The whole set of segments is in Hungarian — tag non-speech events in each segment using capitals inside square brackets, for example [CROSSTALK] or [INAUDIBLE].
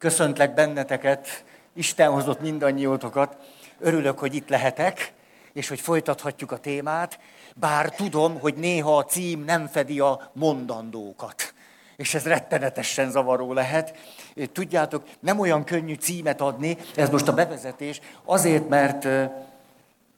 Köszöntlek benneteket, Isten hozott mindannyiótokat. Örülök, hogy itt lehetek, és hogy folytathatjuk a témát, bár tudom, hogy néha a cím nem fedi a mondandókat. És ez rettenetesen zavaró lehet. Tudjátok, nem olyan könnyű címet adni, ez most a bevezetés, azért, mert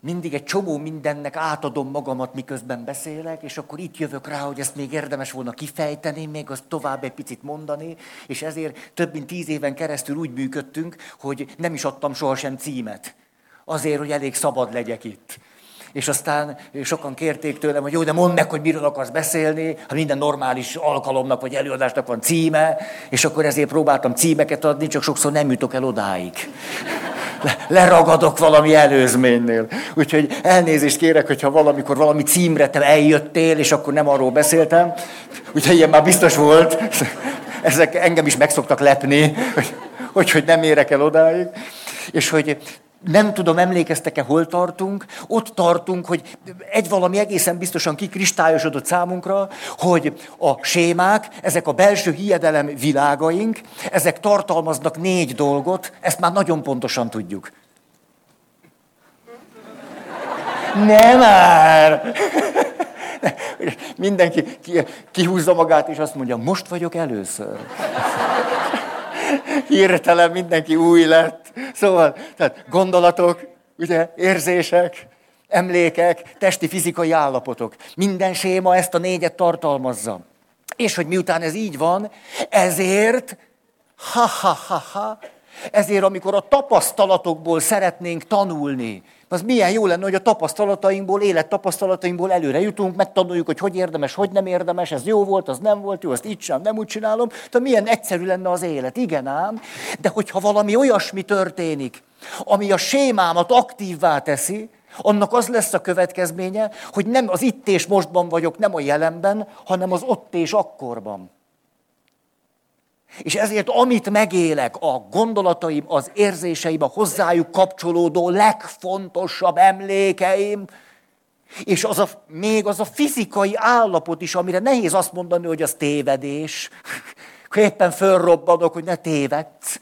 mindig egy csomó mindennek átadom magamat, miközben beszélek, és akkor itt jövök rá, hogy ezt még érdemes volna kifejteni, még azt tovább egy picit mondani, és ezért több mint tíz éven keresztül úgy működtünk, hogy nem is adtam sohasem címet. Azért, hogy elég szabad legyek itt. És aztán sokan kérték tőlem, hogy jó, de mondd meg, hogy miről akarsz beszélni, ha minden normális alkalomnak vagy előadásnak van címe, és akkor ezért próbáltam címeket adni, csak sokszor nem jutok el odáig leragadok valami előzménynél. Úgyhogy elnézést kérek, hogyha valamikor valami címre te eljöttél, és akkor nem arról beszéltem. Úgyhogy ilyen már biztos volt. Ezek engem is megszoktak lepni, hogy, hogy, nem érek el odáig. És hogy nem tudom, emlékeztek-e, hol tartunk? Ott tartunk, hogy egy valami egészen biztosan kikristályosodott számunkra, hogy a sémák, ezek a belső hiedelem világaink, ezek tartalmaznak négy dolgot, ezt már nagyon pontosan tudjuk. Nem már! Mindenki kihúzza magát, és azt mondja, most vagyok először hirtelen mindenki új lett. Szóval, tehát gondolatok, ugye, érzések, emlékek, testi, fizikai állapotok. Minden séma ezt a négyet tartalmazza. És hogy miután ez így van, ezért, ha-ha-ha-ha, ezért amikor a tapasztalatokból szeretnénk tanulni, az milyen jó lenne, hogy a tapasztalatainkból, élettapasztalatainkból előre jutunk, megtanuljuk, hogy hogy érdemes, hogy nem érdemes, ez jó volt, az nem volt jó, azt így sem, nem úgy csinálom. Tehát milyen egyszerű lenne az élet. Igen ám, de hogyha valami olyasmi történik, ami a sémámat aktívvá teszi, annak az lesz a következménye, hogy nem az itt és mostban vagyok, nem a jelenben, hanem az ott és akkorban. És ezért amit megélek, a gondolataim, az érzéseim, a hozzájuk kapcsolódó legfontosabb emlékeim, és az a, még az a fizikai állapot is, amire nehéz azt mondani, hogy az tévedés. Éppen fölrobbanok, hogy ne tévedsz.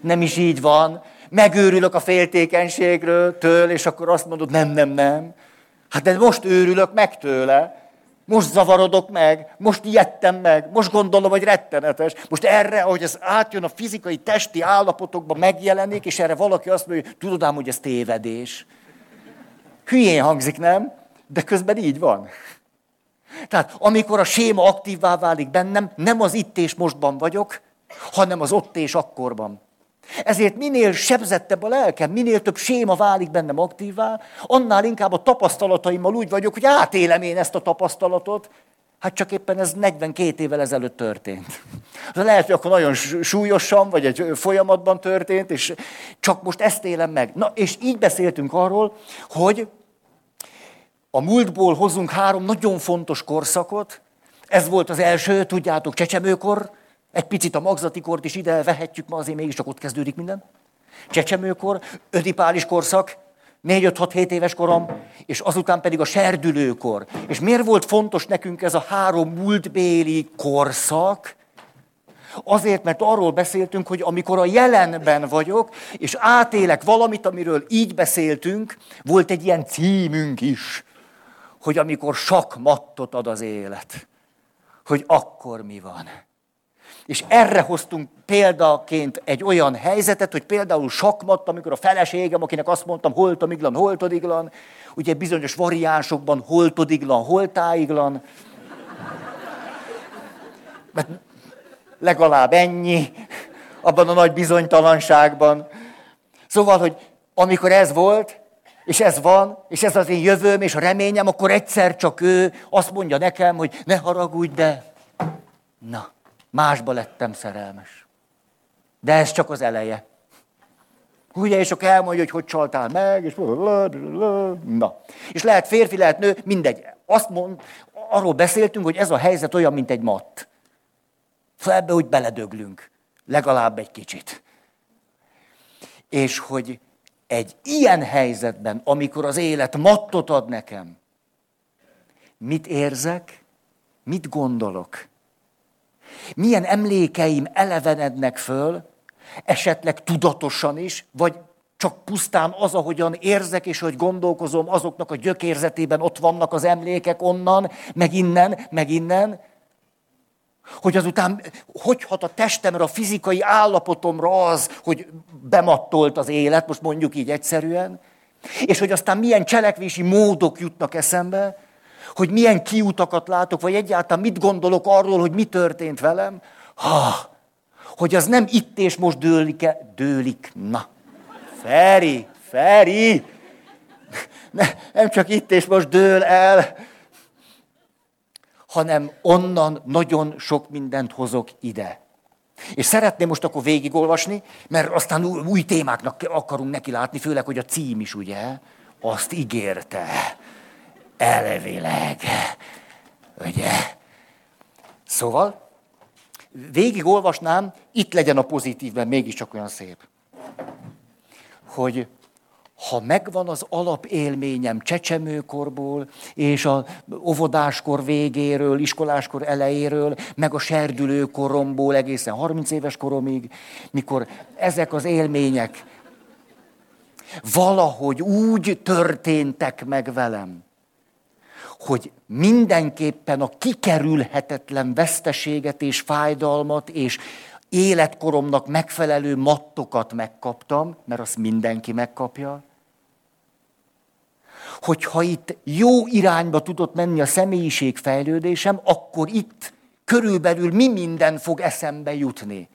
Nem is így van. Megőrülök a féltékenységről, től, és akkor azt mondod, nem, nem, nem. Hát de most őrülök meg tőle. Most zavarodok meg, most ijedtem meg, most gondolom, hogy rettenetes. Most erre, ahogy ez átjön a fizikai, testi állapotokba megjelenik, és erre valaki azt mondja, hogy tudod ám, hogy ez tévedés. Hülyén hangzik, nem? De közben így van. Tehát amikor a séma aktívvá válik bennem, nem az itt és mostban vagyok, hanem az ott és akkorban. Ezért minél sebzettebb a lelkem, minél több séma válik bennem aktívvá, annál inkább a tapasztalataimmal úgy vagyok, hogy átélem én ezt a tapasztalatot, Hát csak éppen ez 42 évvel ezelőtt történt. [LAUGHS] Lehet, hogy akkor nagyon súlyosan, vagy egy folyamatban történt, és csak most ezt élem meg. Na, és így beszéltünk arról, hogy a múltból hozunk három nagyon fontos korszakot. Ez volt az első, tudjátok, csecsemőkor, egy picit a magzatikort is ide vehetjük, ma azért mégiscsak ott kezdődik minden. Csecsemőkor, ödipális korszak, 4-5-6-7 éves korom, és azután pedig a serdülőkor. És miért volt fontos nekünk ez a három múltbéli korszak? Azért, mert arról beszéltünk, hogy amikor a jelenben vagyok, és átélek valamit, amiről így beszéltünk, volt egy ilyen címünk is, hogy amikor sakmattot ad az élet, hogy akkor mi van. És erre hoztunk példaként egy olyan helyzetet, hogy például sakmat, amikor a feleségem, akinek azt mondtam, holtomiglan, holtodiglan, ugye bizonyos variánsokban holtodiglan, holtáiglan, mert legalább ennyi, abban a nagy bizonytalanságban. Szóval, hogy amikor ez volt, és ez van, és ez az én jövőm, és a reményem, akkor egyszer csak ő azt mondja nekem, hogy ne haragudj, de na, Másba lettem szerelmes. De ez csak az eleje. Ugye, és akkor elmondja, hogy hogy csaltál meg, és na. És lehet férfi, lehet nő, mindegy. Azt mond, arról beszéltünk, hogy ez a helyzet olyan, mint egy matt. Szóval ebbe úgy beledöglünk. Legalább egy kicsit. És hogy egy ilyen helyzetben, amikor az élet mattot ad nekem, mit érzek, mit gondolok, milyen emlékeim elevenednek föl, esetleg tudatosan is, vagy csak pusztán az, ahogyan érzek és hogy gondolkozom, azoknak a gyökérzetében ott vannak az emlékek onnan, meg innen, meg innen. Hogy azután hogy hat a testemre, a fizikai állapotomra az, hogy bemattolt az élet, most mondjuk így egyszerűen, és hogy aztán milyen cselekvési módok jutnak eszembe, hogy milyen kiutakat látok, vagy egyáltalán mit gondolok arról, hogy mi történt velem, ha, hogy az nem itt és most dőlik-e, dőlik, na, Feri, Feri, ne, nem csak itt és most dől el, hanem onnan nagyon sok mindent hozok ide. És szeretném most akkor végigolvasni, mert aztán új témáknak akarunk neki látni, főleg, hogy a cím is, ugye, azt ígérte, elvileg, ugye. Szóval, végigolvasnám, itt legyen a pozitívben, mégiscsak olyan szép hogy ha megvan az alapélményem csecsemőkorból, és a óvodáskor végéről, iskoláskor elejéről, meg a serdülőkoromból egészen 30 éves koromig, mikor ezek az élmények valahogy úgy történtek meg velem, hogy mindenképpen a kikerülhetetlen veszteséget és fájdalmat és életkoromnak megfelelő mattokat megkaptam, mert azt mindenki megkapja, hogyha itt jó irányba tudott menni a személyiségfejlődésem, akkor itt körülbelül mi minden fog eszembe jutni.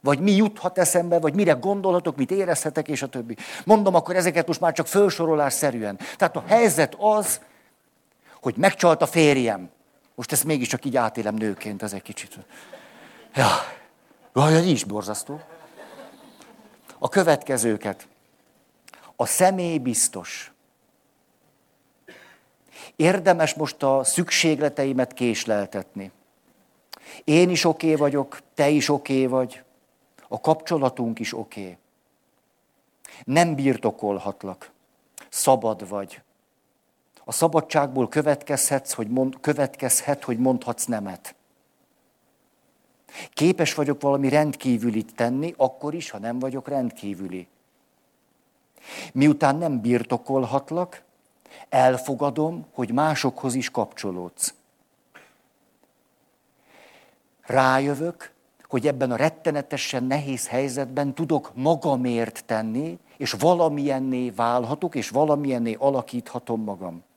Vagy mi juthat eszembe, vagy mire gondolhatok, mit érezhetek, és a többi. Mondom, akkor ezeket most már csak felsorolásszerűen. Tehát a helyzet az, hogy megcsalt a férjem. Most ezt mégiscsak így átélem nőként, ez egy kicsit. Ja. Jaj, ez is borzasztó. A következőket. A személy biztos. Érdemes most a szükségleteimet késleltetni. Én is oké okay vagyok, te is oké okay vagy, a kapcsolatunk is oké. Okay. Nem birtokolhatlak, szabad vagy. A szabadságból következhetsz, hogy mond, következhet, hogy mondhatsz nemet. Képes vagyok valami rendkívülit tenni, akkor is, ha nem vagyok rendkívüli. Miután nem birtokolhatlak, elfogadom, hogy másokhoz is kapcsolódsz. Rájövök, hogy ebben a rettenetesen nehéz helyzetben tudok magamért tenni, és valamilyenné válhatok, és valamilyenné alakíthatom magam.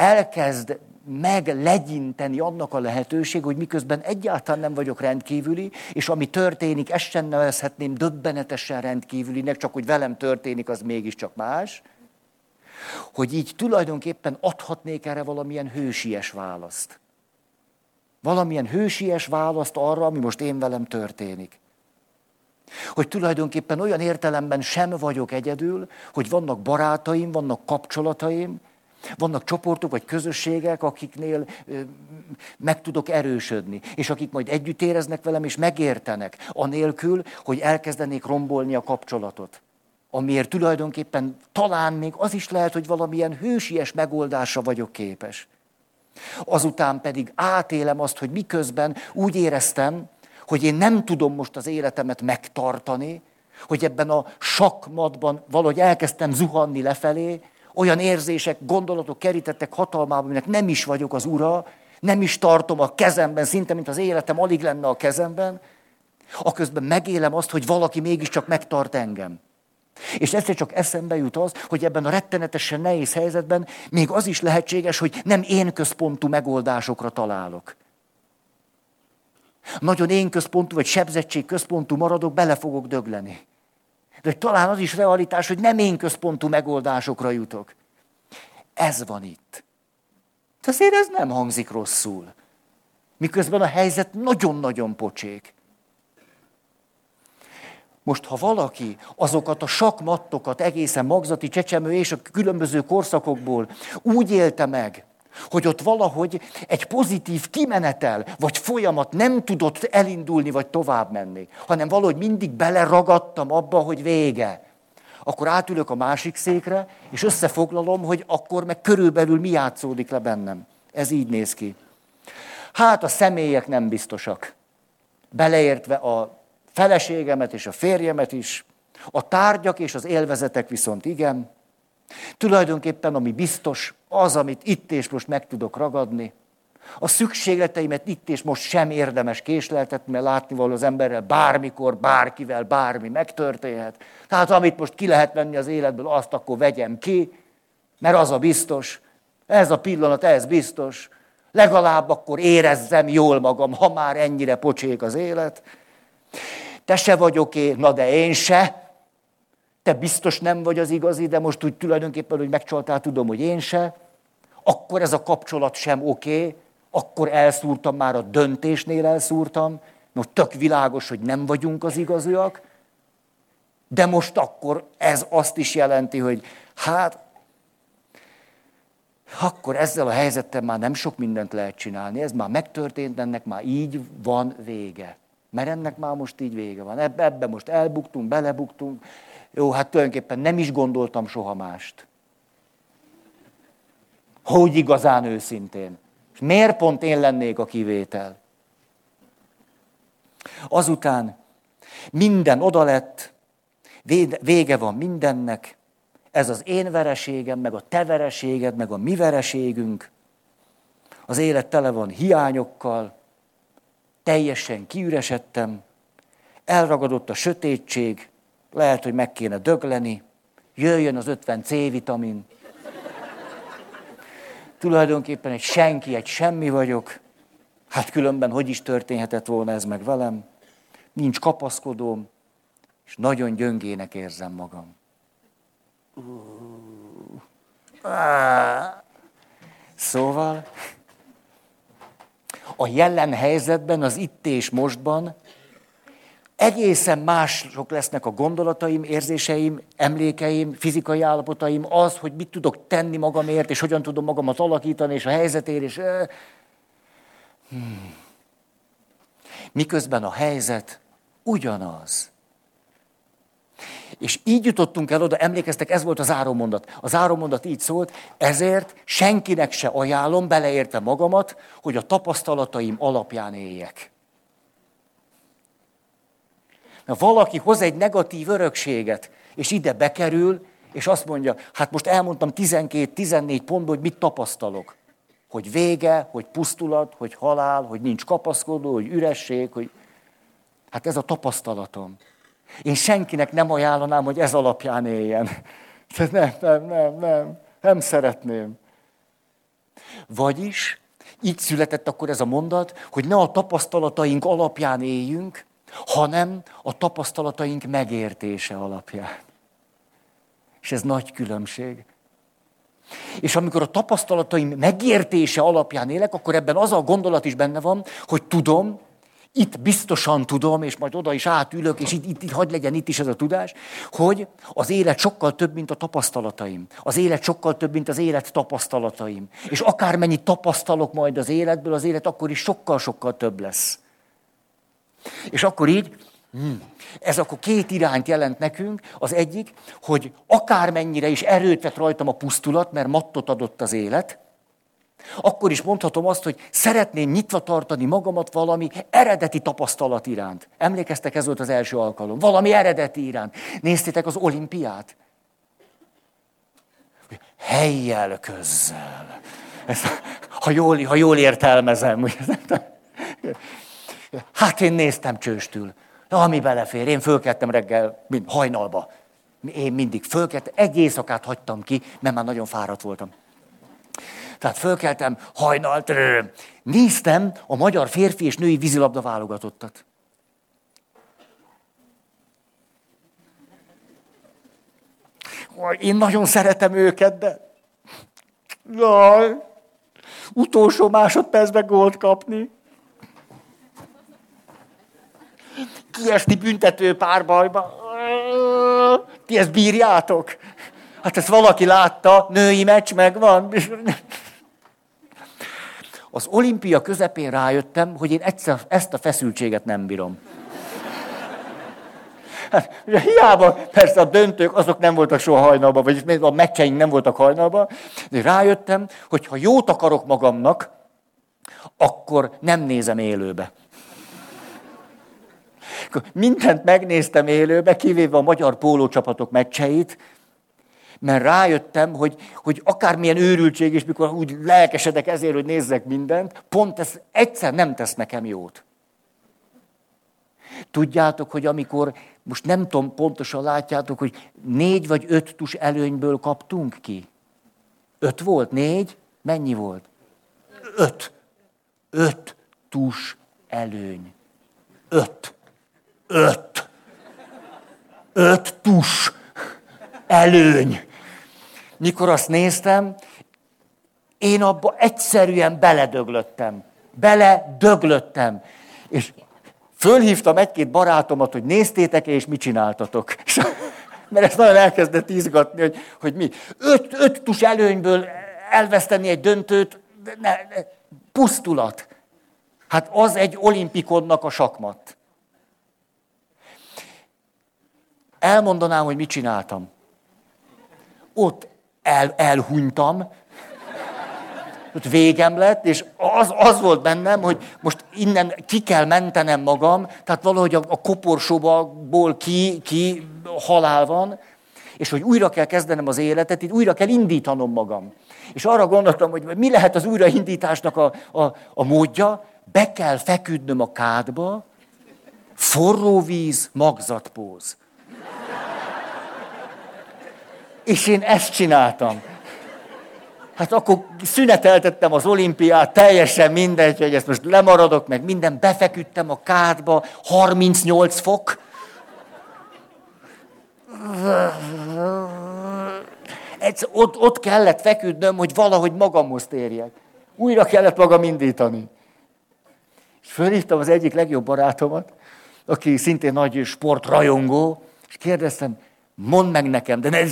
Elkezd meglegyinteni annak a lehetőség, hogy miközben egyáltalán nem vagyok rendkívüli, és ami történik, ezt sem nevezhetném döbbenetesen rendkívülinek, csak hogy velem történik, az mégiscsak más, hogy így tulajdonképpen adhatnék erre valamilyen hősies választ. Valamilyen hősies választ arra, ami most én velem történik. Hogy tulajdonképpen olyan értelemben sem vagyok egyedül, hogy vannak barátaim, vannak kapcsolataim, vannak csoportok vagy közösségek, akiknél meg tudok erősödni, és akik majd együtt éreznek velem, és megértenek, anélkül, hogy elkezdenék rombolni a kapcsolatot. Amiért tulajdonképpen talán még az is lehet, hogy valamilyen hősies megoldásra vagyok képes. Azután pedig átélem azt, hogy miközben úgy éreztem, hogy én nem tudom most az életemet megtartani, hogy ebben a sakmatban valahogy elkezdtem zuhanni lefelé, olyan érzések, gondolatok kerítettek hatalmába, aminek nem is vagyok az ura, nem is tartom a kezemben, szinte, mint az életem alig lenne a kezemben, aközben megélem azt, hogy valaki mégiscsak megtart engem. És egyszer csak eszembe jut az, hogy ebben a rettenetesen nehéz helyzetben még az is lehetséges, hogy nem én központú megoldásokra találok. Nagyon én központú vagy sebzettség központú maradok, bele fogok dögleni. De talán az is realitás, hogy nem én központú megoldásokra jutok. Ez van itt. De azért ez nem hangzik rosszul. Miközben a helyzet nagyon-nagyon pocsék. Most, ha valaki azokat a sakmattokat egészen magzati csecsemő és a különböző korszakokból úgy élte meg, hogy ott valahogy egy pozitív kimenetel, vagy folyamat nem tudott elindulni, vagy tovább menni, hanem valahogy mindig beleragadtam abba, hogy vége. Akkor átülök a másik székre, és összefoglalom, hogy akkor meg körülbelül mi játszódik le bennem. Ez így néz ki. Hát a személyek nem biztosak. Beleértve a feleségemet és a férjemet is, a tárgyak és az élvezetek viszont igen. Tulajdonképpen ami biztos, az, amit itt és most meg tudok ragadni, a szükségleteimet itt és most sem érdemes késleltetni, mert látni való az emberrel bármikor, bárkivel, bármi megtörténhet. Tehát amit most ki lehet venni az életből, azt akkor vegyem ki, mert az a biztos. Ez a pillanat, ez biztos. Legalább akkor érezzem jól magam, ha már ennyire pocsék az élet. Te se vagyok én, na de én se. Te biztos nem vagy az igazi, de most úgy tulajdonképpen, hogy megcsaltál, tudom, hogy én se. Akkor ez a kapcsolat sem oké. Okay akkor elszúrtam, már a döntésnél elszúrtam, most tök világos, hogy nem vagyunk az igaziak, de most akkor ez azt is jelenti, hogy hát, akkor ezzel a helyzettel már nem sok mindent lehet csinálni, ez már megtörtént, ennek már így van vége. Mert ennek már most így vége van. Ebbe, ebbe most elbuktunk, belebuktunk. Jó, hát tulajdonképpen nem is gondoltam soha mást. Hogy igazán őszintén. Miért pont én lennék a kivétel? Azután minden oda lett, vége van mindennek, ez az én vereségem, meg a te vereséged, meg a mi vereségünk. Az élet tele van hiányokkal, teljesen kiüresedtem, elragadott a sötétség, lehet, hogy meg kéne dögleni, jöjjön az 50 C-vitamin, tulajdonképpen egy senki, egy semmi vagyok. Hát különben hogy is történhetett volna ez meg velem? Nincs kapaszkodóm, és nagyon gyöngének érzem magam. Szóval a jelen helyzetben, az itt és mostban egészen mások lesznek a gondolataim, érzéseim, emlékeim, fizikai állapotaim, az, hogy mit tudok tenni magamért, és hogyan tudom magamat alakítani, és a helyzetért, és... Hmm. Miközben a helyzet ugyanaz. És így jutottunk el oda, emlékeztek, ez volt az áromondat. Az áromondat így szólt, ezért senkinek se ajánlom, beleérte magamat, hogy a tapasztalataim alapján éljek. Na, valaki hoz egy negatív örökséget, és ide bekerül, és azt mondja, hát most elmondtam 12-14 pontból, hogy mit tapasztalok. Hogy vége, hogy pusztulat, hogy halál, hogy nincs kapaszkodó, hogy üresség, hogy... Hát ez a tapasztalatom. Én senkinek nem ajánlanám, hogy ez alapján éljen. [LAUGHS] Nem, nem, nem, nem, nem szeretném. Vagyis így született akkor ez a mondat, hogy ne a tapasztalataink alapján éljünk, hanem a tapasztalataink megértése alapján. És ez nagy különbség. És amikor a tapasztalataim megértése alapján élek, akkor ebben az a gondolat is benne van, hogy tudom, itt biztosan tudom, és majd oda is átülök, és itt, itt, itt hagy legyen itt is ez a tudás, hogy az élet sokkal több, mint a tapasztalataim. Az élet sokkal több, mint az élet tapasztalataim. És akármennyi tapasztalok majd az életből, az élet akkor is sokkal-sokkal több lesz. És akkor így, hmm, ez akkor két irányt jelent nekünk. Az egyik, hogy akármennyire is erőt vett rajtam a pusztulat, mert mattot adott az élet, akkor is mondhatom azt, hogy szeretném nyitva tartani magamat valami eredeti tapasztalat iránt. Emlékeztek, ez volt az első alkalom. Valami eredeti iránt. Néztétek az olimpiát? Helyjel közzel. Ezt, ha, jól, ha jól értelmezem. Hát én néztem csőstül. Ami belefér. Én fölkeltem reggel, mint hajnalba. Én mindig fölkeltem, egy éjszakát hagytam ki, mert már nagyon fáradt voltam. Tehát fölkeltem, hajnalt, néztem a magyar férfi és női vízilabda válogatottat. Én nagyon szeretem őket, de... Jaj, utolsó másodpercben gólt kapni. Kiesni büntető párbajba. Ti ezt bírjátok? Hát ezt valaki látta, női meccs megvan. Az olimpia közepén rájöttem, hogy én egyszer ezt a feszültséget nem bírom. Hát, ugye hiába, persze a döntők azok nem voltak soha hajnalban, vagy a meccseink nem voltak hajnalban, de rájöttem, hogy ha jót akarok magamnak, akkor nem nézem élőbe. Mindent megnéztem élőbe, kivéve a magyar pólócsapatok meccseit, mert rájöttem, hogy, hogy akármilyen őrültség is, mikor úgy lelkesedek ezért, hogy nézzek mindent, pont ez egyszer nem tesz nekem jót. Tudjátok, hogy amikor, most nem tudom, pontosan látjátok, hogy négy vagy öt tus előnyből kaptunk ki? Öt volt? Négy? Mennyi volt? Öt. Öt tus előny. Öt. Öt. Öt tus előny. Mikor azt néztem, én abba egyszerűen beledöglöttem. Beledöglöttem. És fölhívtam egy-két barátomat, hogy néztétek és mit csináltatok. [LAUGHS] Mert ezt nagyon elkezdett izgatni, hogy, hogy mi. Öt, öt tus előnyből elveszteni egy döntőt, ne, ne, pusztulat. Hát az egy olimpikonnak a sakmat. Elmondanám, hogy mit csináltam. Ott el, elhunytam, ott végem lett, és az, az volt bennem, hogy most innen ki kell mentenem magam, tehát valahogy a, a koporsóból ki, ki halál van, és hogy újra kell kezdenem az életet, itt újra kell indítanom magam. És arra gondoltam, hogy mi lehet az újraindításnak a, a, a módja, be kell feküdnöm a kádba, forró víz, magzatpóz. És én ezt csináltam. Hát akkor szüneteltettem az olimpiát, teljesen mindegy, hogy ezt most lemaradok, meg minden, befeküdtem a kádba, 38 fok. Egy, ott, ott kellett feküdnöm, hogy valahogy magamhoz térjek. Újra kellett magam indítani. És fölhívtam az egyik legjobb barátomat, aki szintén nagy sportrajongó, és kérdeztem, mondd meg nekem, de ne,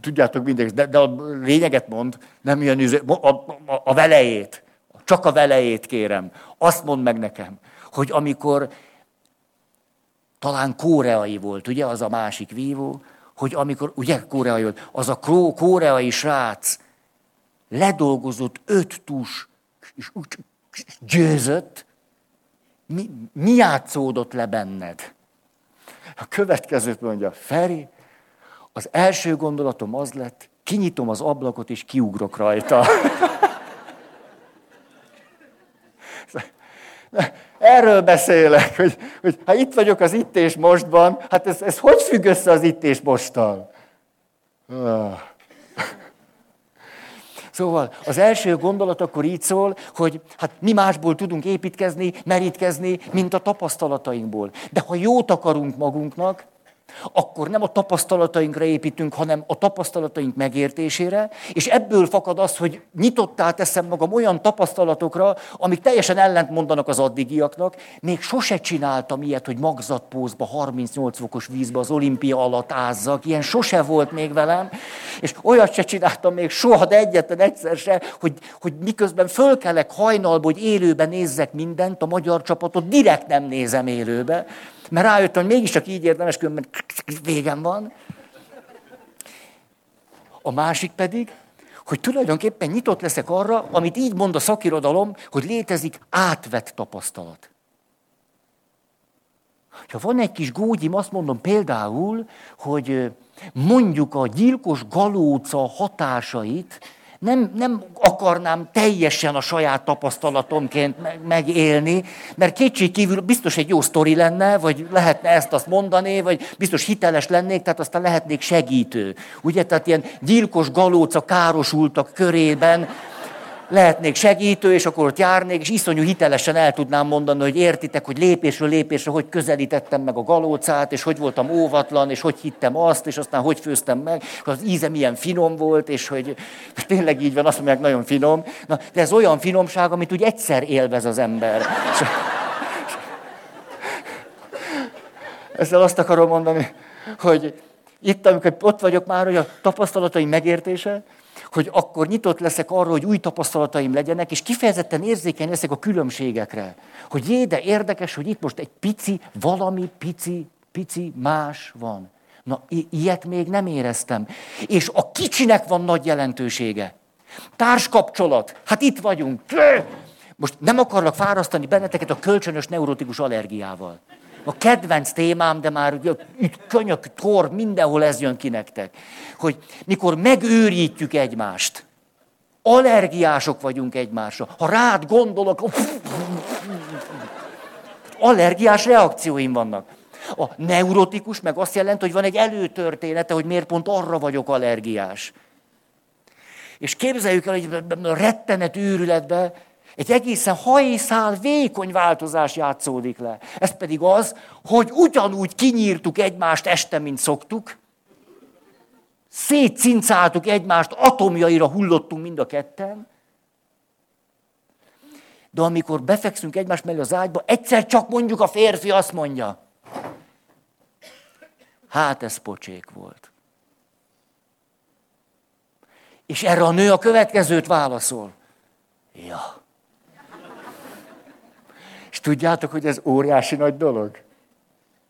tudjátok mindegy, de, de a lényeget mond, nem ilyen izé, a, a, a velejét, csak a velejét kérem. Azt mondd meg nekem, hogy amikor talán koreai volt, ugye, az a másik vívó, hogy amikor, ugye, koreai volt, az a koreai srác ledolgozott öt tus, és úgy győzött, mi, mi játszódott le benned? A következőt mondja, Feri, az első gondolatom az lett, kinyitom az ablakot és kiugrok rajta. Erről beszélek, hogy, hogy ha itt vagyok az itt és mostban, hát ez, ez hogy függ össze az itt és mosttal? Ah. Szóval az első gondolat akkor így szól, hogy hát mi másból tudunk építkezni, merítkezni, mint a tapasztalatainkból. De ha jót akarunk magunknak, akkor nem a tapasztalatainkra építünk, hanem a tapasztalataink megértésére, és ebből fakad az, hogy nyitottá teszem magam olyan tapasztalatokra, amik teljesen ellent mondanak az addigiaknak. Még sose csináltam ilyet, hogy magzatpózba, 38 fokos vízbe az olimpia alatt ázzak, ilyen sose volt még velem, és olyat se csináltam még soha, de egyetlen egyszer se, hogy, hogy miközben fölkelek hajnalba, hogy élőben nézzek mindent, a magyar csapatot direkt nem nézem élőbe, mert rájöttem, hogy mégiscsak így érdemes, különben végem van. A másik pedig, hogy tulajdonképpen nyitott leszek arra, amit így mond a szakirodalom, hogy létezik átvett tapasztalat. Ha van egy kis gógyim, azt mondom például, hogy mondjuk a gyilkos galóca hatásait nem, nem akarnám teljesen a saját tapasztalatomként megélni, mert kétségkívül biztos egy jó sztori lenne, vagy lehetne ezt azt mondani, vagy biztos hiteles lennék, tehát aztán lehetnék segítő. Ugye, tehát ilyen gyilkos galóca károsultak körében, lehetnék segítő, és akkor ott járnék, és iszonyú hitelesen el tudnám mondani, hogy értitek, hogy lépésről lépésre, hogy közelítettem meg a galócát, és hogy voltam óvatlan, és hogy hittem azt, és aztán hogy főztem meg, hogy az íze milyen finom volt, és hogy [LAUGHS] tényleg így van, azt mondják, nagyon finom. Na, de ez olyan finomság, amit úgy egyszer élvez az ember. Ezzel azt akarom mondani, hogy itt, amikor ott vagyok már, hogy a tapasztalataim megértése, hogy akkor nyitott leszek arra, hogy új tapasztalataim legyenek, és kifejezetten érzékeny leszek a különbségekre. Hogy jé, de érdekes, hogy itt most egy pici, valami pici, pici más van. Na, i- ilyet még nem éreztem. És a kicsinek van nagy jelentősége. Társkapcsolat. Hát itt vagyunk. Most nem akarlak fárasztani benneteket a kölcsönös neurotikus allergiával. A kedvenc témám, de már itt könyök, tor, mindenhol ez jön ki nektek. Hogy mikor megőrítjük egymást, allergiások vagyunk egymásra. Ha rád gondolok, allergiás reakcióim vannak. A neurotikus meg azt jelenti, hogy van egy előtörténete, hogy miért pont arra vagyok allergiás. És képzeljük el, hogy rettenet őrületbe egy egészen hajszál, vékony változás játszódik le. Ez pedig az, hogy ugyanúgy kinyírtuk egymást este, mint szoktuk, szétcincáltuk egymást, atomjaira hullottunk mind a ketten, de amikor befekszünk egymás mellé az ágyba, egyszer csak mondjuk a férfi azt mondja, hát ez pocsék volt. És erre a nő a következőt válaszol. Ja. És tudjátok, hogy ez óriási nagy dolog?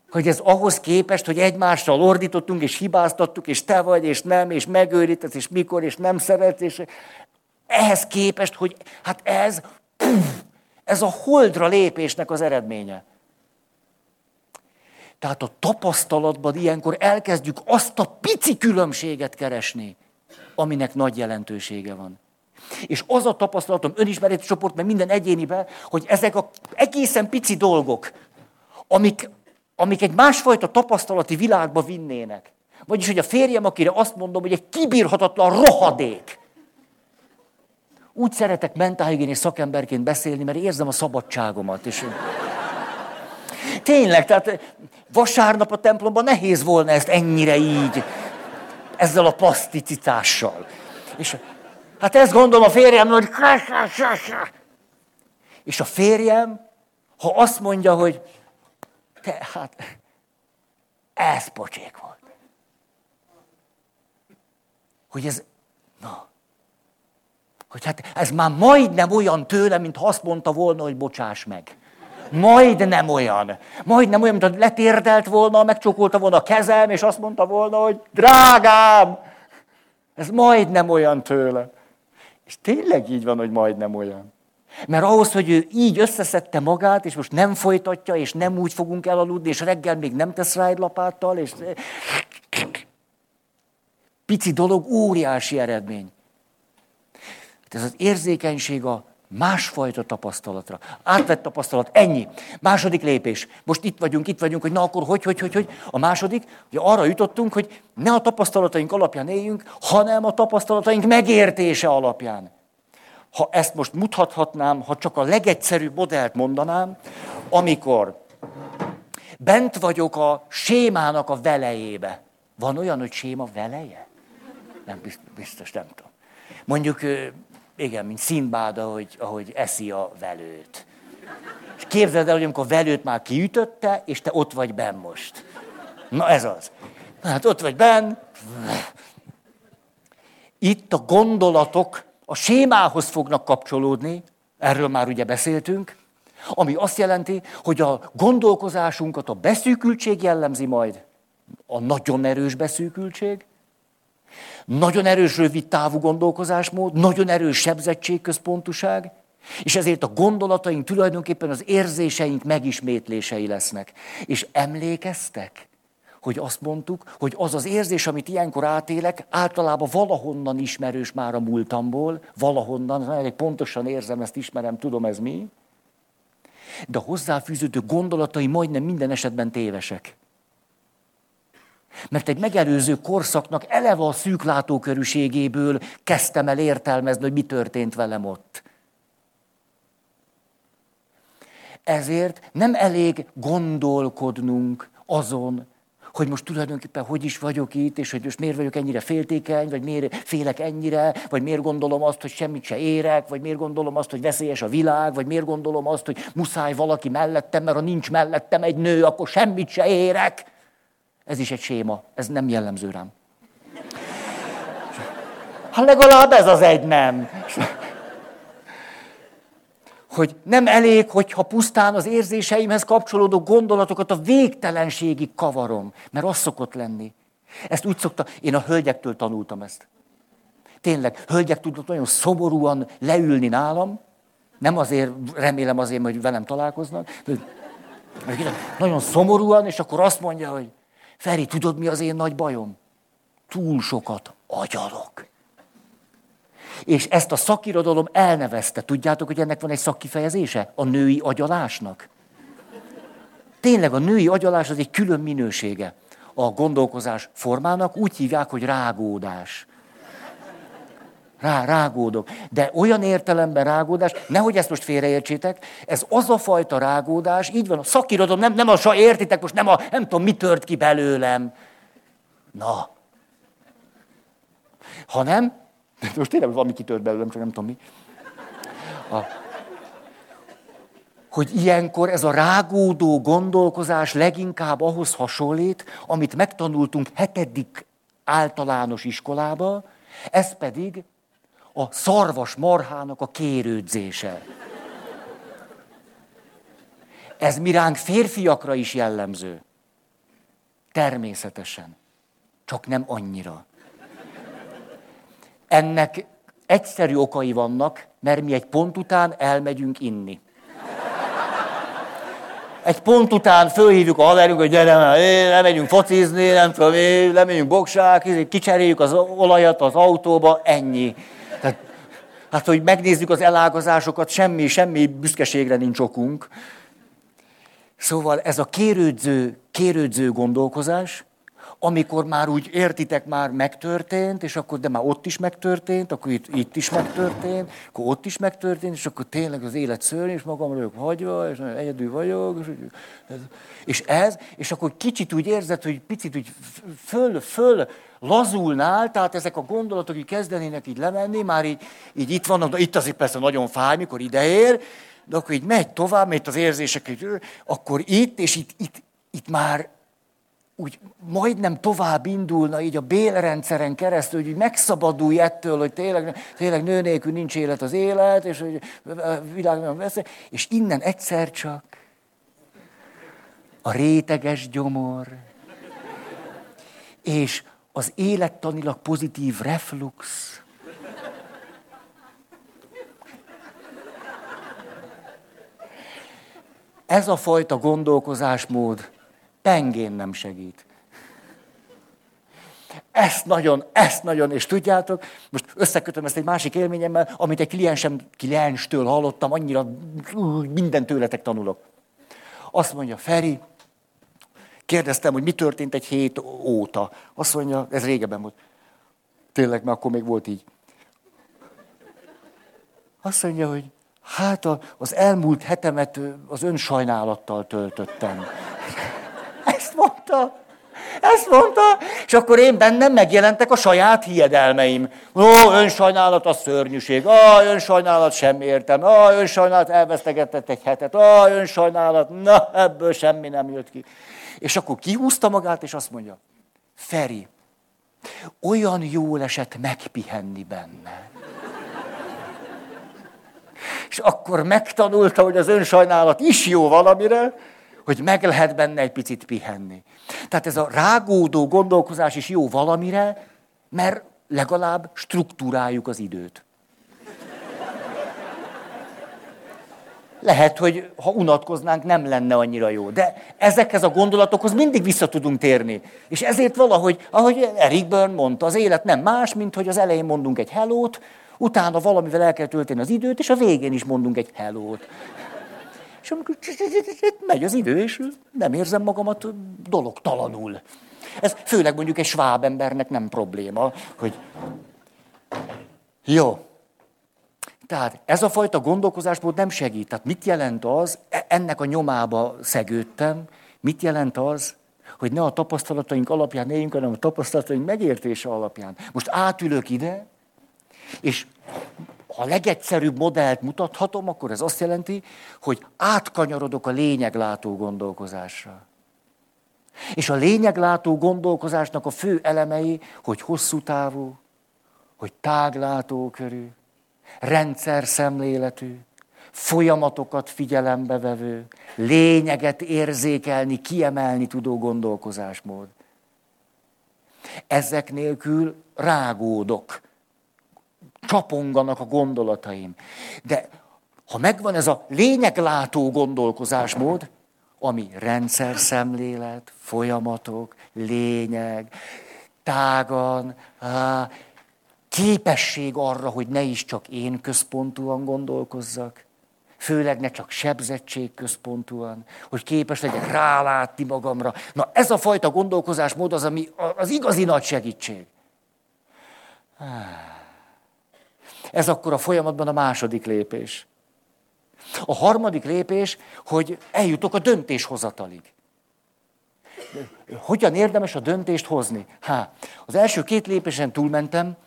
Hogy ez ahhoz képest, hogy egymással ordítottunk, és hibáztattuk, és te vagy, és nem, és megőrítesz, és mikor, és nem szeretsz, és ehhez képest, hogy hát ez, puf, ez a holdra lépésnek az eredménye. Tehát a tapasztalatban ilyenkor elkezdjük azt a pici különbséget keresni, aminek nagy jelentősége van. És az a tapasztalatom önismereti csoport, meg minden egyénibe, hogy ezek a egészen pici dolgok, amik, amik egy másfajta tapasztalati világba vinnének. Vagyis, hogy a férjem, akire azt mondom, hogy egy kibírhatatlan rohadék. Úgy szeretek mentálhigiénés szakemberként beszélni, mert érzem a szabadságomat. És... Tényleg, tehát vasárnap a templomban nehéz volna ezt ennyire így, ezzel a plaszticitással. És hát ezt gondolom a férjem, hogy és a férjem, ha azt mondja, hogy te, hát, ez pocsék volt. Hogy ez, na, hogy hát ez már majdnem olyan tőle, mint ha azt mondta volna, hogy bocsáss meg. Majd nem olyan. Majd nem olyan, mint ha letérdelt volna, megcsókolta volna a kezem, és azt mondta volna, hogy drágám, ez majd nem olyan tőle. És tényleg így van, hogy majd nem olyan. Mert ahhoz, hogy ő így összeszedte magát, és most nem folytatja, és nem úgy fogunk elaludni, és reggel még nem tesz rá egy lapáttal, és pici dolog, óriási eredmény. Hát ez az érzékenység a Másfajta tapasztalatra. Átvett tapasztalat, ennyi. Második lépés. Most itt vagyunk, itt vagyunk, hogy na akkor hogy, hogy, hogy, hogy. A második, hogy arra jutottunk, hogy ne a tapasztalataink alapján éljünk, hanem a tapasztalataink megértése alapján. Ha ezt most mutathatnám, ha csak a legegyszerűbb modellt mondanám, amikor bent vagyok a sémának a velejébe. Van olyan, hogy séma veleje? Nem biztos, nem tudom. Mondjuk igen, mint Szimbád, ahogy, ahogy eszi a velőt. És képzeld el, hogy amikor a velőt már kiütötte, és te ott vagy benn most. Na ez az. Hát ott vagy benn. Itt a gondolatok a sémához fognak kapcsolódni, erről már ugye beszéltünk, ami azt jelenti, hogy a gondolkozásunkat a beszűkültség jellemzi majd, a nagyon erős beszűkültség, nagyon erős rövid távú gondolkozásmód, nagyon erős sebzettségközpontuság, és ezért a gondolataink tulajdonképpen az érzéseink megismétlései lesznek. És emlékeztek, hogy azt mondtuk, hogy az az érzés, amit ilyenkor átélek, általában valahonnan ismerős már a múltamból, valahonnan, pontosan érzem, ezt ismerem, tudom ez mi, de a hozzáfűződő gondolatai majdnem minden esetben tévesek. Mert egy megelőző korszaknak eleve a szűklátókörűségéből kezdtem el értelmezni, hogy mi történt velem ott. Ezért nem elég gondolkodnunk azon, hogy most tulajdonképpen hogy is vagyok itt, és hogy most miért vagyok ennyire féltékeny, vagy miért félek ennyire, vagy miért gondolom azt, hogy semmit se érek, vagy miért gondolom azt, hogy veszélyes a világ, vagy miért gondolom azt, hogy muszáj valaki mellettem, mert ha nincs mellettem egy nő, akkor semmit se érek. Ez is egy séma, ez nem jellemző rám. Ha legalább ez az egy nem. Hogy nem elég, hogyha pusztán az érzéseimhez kapcsolódó gondolatokat a végtelenségig kavarom, mert az szokott lenni. Ezt úgy szokta, én a hölgyektől tanultam ezt. Tényleg, hölgyek tudnak nagyon szomorúan leülni nálam, nem azért, remélem azért, hogy velem találkoznak, Nagyon szomorúan, és akkor azt mondja, hogy Feri, tudod mi az én nagy bajom? Túl sokat agyalok. És ezt a szakirodalom elnevezte. Tudjátok, hogy ennek van egy szakkifejezése? A női agyalásnak. Tényleg a női agyalás az egy külön minősége a gondolkozás formának, úgy hívják, hogy rágódás. Rá, rágódok. De olyan értelemben rágódás, nehogy ezt most félreértsétek, ez az a fajta rágódás, így van, a szakirodom, nem, nem a sa, értitek, most nem a, nem tudom, mi tört ki belőlem. Na. Hanem, [LAUGHS] most tényleg valami kitört belőlem, csak nem tudom mi. A, hogy ilyenkor ez a rágódó gondolkozás leginkább ahhoz hasonlít, amit megtanultunk hetedik általános iskolába, ez pedig a szarvas marhának a kérődzése. Ez miránk férfiakra is jellemző. Természetesen. Csak nem annyira. Ennek egyszerű okai vannak, mert mi egy pont után elmegyünk inni. Egy pont után fölhívjuk a haverünk, hogy gyere, nem megyünk focizni, nem tudom, lemegyünk boksák, kicseréljük az olajat az autóba, ennyi. Hát, hogy megnézzük az elágazásokat, semmi, semmi büszkeségre nincs okunk. Szóval ez a kérődző, kérődző gondolkozás, amikor már úgy értitek, már megtörtént, és akkor de már ott is megtörtént, akkor itt, itt is megtörtént, akkor ott is megtörtént, és akkor tényleg az élet szörny, és magam vagyok hagyva, és egyedül vagyok, és, ez, és ez, és akkor kicsit úgy érzed, hogy picit úgy föl, föl lazulnál, tehát ezek a gondolatok így kezdenének így lemenni, már így, így itt vannak, itt azért persze nagyon fáj, mikor ideér, de akkor így megy tovább, megy az érzések, akkor itt, és itt, itt, itt már úgy majdnem tovább indulna így a bélrendszeren keresztül, hogy megszabadulj ettől, hogy tényleg, tényleg nő nélkül nincs élet az élet, és hogy a világ nem vesz, és innen egyszer csak a réteges gyomor, és az élettanilag pozitív reflux, ez a fajta gondolkozásmód pengén nem segít. Ezt nagyon, ezt nagyon, és tudjátok, most összekötöm ezt egy másik élményemmel, amit egy kliensem, klienstől hallottam, annyira minden tőletek tanulok. Azt mondja, Feri, kérdeztem, hogy mi történt egy hét óta. Azt mondja, ez régebben volt. Tényleg, mert akkor még volt így. Azt mondja, hogy hát az elmúlt hetemet az önsajnálattal töltöttem mondta. Ezt mondta, és akkor én bennem megjelentek a saját hiedelmeim. Ó, önsajnálat a szörnyűség, ó, önsajnálat sem értem, ó, önsajnálat elvesztegetett egy hetet, ó, önsajnálat, na, ebből semmi nem jött ki. És akkor kihúzta magát, és azt mondja, Feri, olyan jól esett megpihenni benne. És akkor megtanulta, hogy az önsajnálat is jó valamire, hogy meg lehet benne egy picit pihenni. Tehát ez a rágódó gondolkozás is jó valamire, mert legalább struktúráljuk az időt. Lehet, hogy ha unatkoznánk, nem lenne annyira jó. De ezekhez a gondolatokhoz mindig vissza tudunk térni. És ezért valahogy, ahogy Eric Byrne mondta, az élet nem más, mint hogy az elején mondunk egy helót, utána valamivel el kell tölteni az időt, és a végén is mondunk egy helót. És amikor megy az idő, és nem érzem magamat dologtalanul. Ez főleg mondjuk egy sváb embernek nem probléma, hogy jó. Tehát ez a fajta gondolkozásmód nem segít. Tehát mit jelent az, e, ennek a nyomába szegődtem, mit jelent az, hogy ne a tapasztalataink alapján éljünk, hanem a tapasztalataink megértése alapján. Most átülök ide, és ha a legegyszerűbb modellt mutathatom, akkor ez azt jelenti, hogy átkanyarodok a lényeglátó gondolkozásra. És a lényeglátó gondolkozásnak a fő elemei, hogy hosszú távú, hogy táglátókörű, rendszer szemléletű, folyamatokat figyelembe vevő, lényeget érzékelni, kiemelni tudó gondolkozásmód. Ezek nélkül rágódok csaponganak a gondolataim. De ha megvan ez a lényeglátó gondolkozásmód, ami rendszer szemlélet, folyamatok, lényeg, tágan, á, képesség arra, hogy ne is csak én központúan gondolkozzak, főleg ne csak sebzettség központúan, hogy képes legyek rálátni magamra. Na ez a fajta gondolkozásmód az, ami az igazi nagy segítség. Ez akkor a folyamatban a második lépés. A harmadik lépés, hogy eljutok a döntéshozatalig. Hogyan érdemes a döntést hozni? Há, az első két lépésen túlmentem,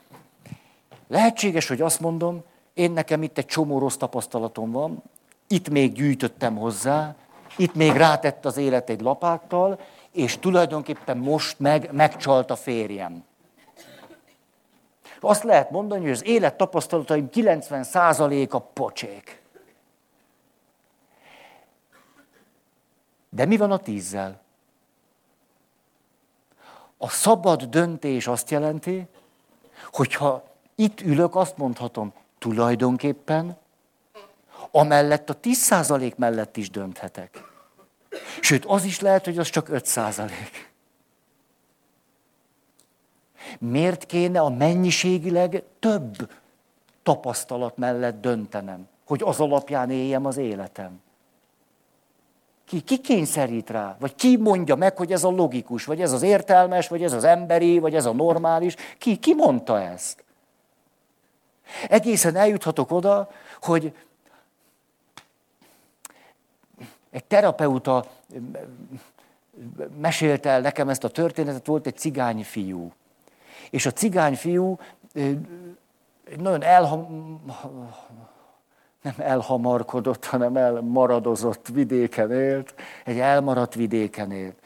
lehetséges, hogy azt mondom, én nekem itt egy csomó rossz tapasztalatom van, itt még gyűjtöttem hozzá, itt még rátett az élet egy lapáttal, és tulajdonképpen most meg megcsalt a férjem. Azt lehet mondani, hogy az élet tapasztalataim 90%-a pocsék. De mi van a tízzel? A szabad döntés azt jelenti, hogyha itt ülök, azt mondhatom, tulajdonképpen amellett a 10% mellett is dönthetek. Sőt, az is lehet, hogy az csak 5%. Miért kéne a mennyiségileg több tapasztalat mellett döntenem, hogy az alapján éljem az életem? Ki, ki kényszerít rá? Vagy ki mondja meg, hogy ez a logikus, vagy ez az értelmes, vagy ez az emberi, vagy ez a normális? Ki, ki mondta ezt? Egészen eljuthatok oda, hogy egy terapeuta mesélte el nekem ezt a történetet, volt egy cigány fiú. És a cigány fiú nagyon elham, nem elhamarkodott, hanem elmaradozott vidéken élt, egy elmaradt vidéken élt.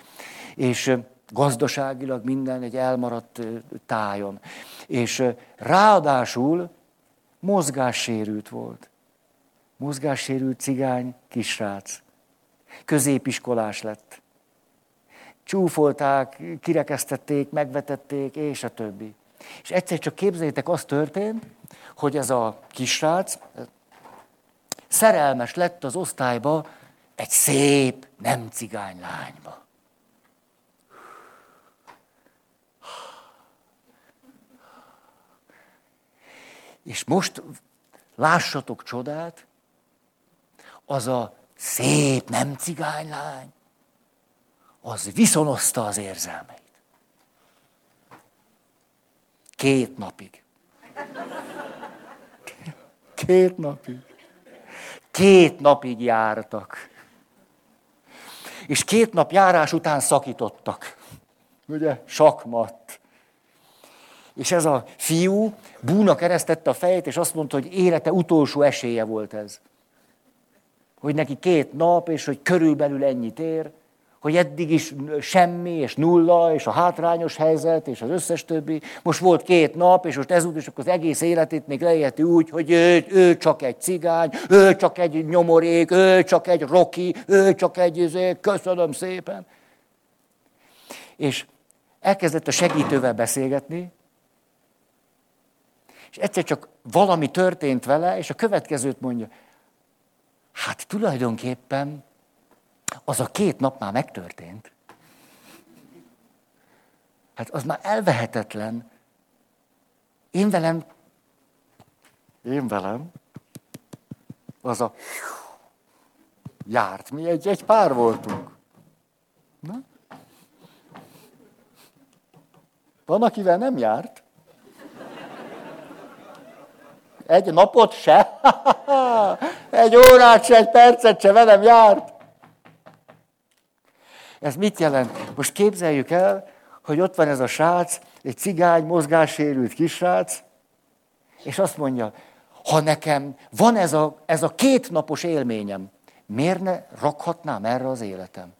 És gazdaságilag minden egy elmaradt tájon. És ráadásul mozgássérült volt. Mozgássérült cigány kisrác. Középiskolás lett. Csúfolták, kirekesztették, megvetették, és a többi. És egyszer csak képzeljétek, az történt, hogy ez a kisrác szerelmes lett az osztályba egy szép, nem cigány lányba. És most lássatok csodát, az a szép nem cigánylány, az viszonozta az érzelmeit. Két napig. Két napig. Két napig jártak. És két nap járás után szakítottak. Ugye? Sakmat. És ez a fiú búna keresztette a fejét, és azt mondta, hogy élete utolsó esélye volt ez. Hogy neki két nap, és hogy körülbelül ennyit ér, hogy eddig is semmi, és nulla, és a hátrányos helyzet, és az összes többi. Most volt két nap, és most ezúttal is az egész életét még leélti úgy, hogy ő, ő csak egy cigány, ő csak egy nyomorék, ő csak egy roki, ő csak egy, izé, köszönöm szépen. És elkezdett a segítővel beszélgetni, és egyszer csak valami történt vele, és a következőt mondja. Hát tulajdonképpen az a két nap már megtörtént. Hát az már elvehetetlen. Én velem, én velem, az a járt. Mi egy, egy pár voltunk. Na? Van, akivel nem járt. Egy napot se? [LAUGHS] egy órát se, egy percet se velem járt. Ez mit jelent? Most képzeljük el, hogy ott van ez a srác, egy cigány, mozgássérült kisrác, és azt mondja, ha nekem van ez a, ez a két napos élményem, miért ne rakhatnám erre az életem?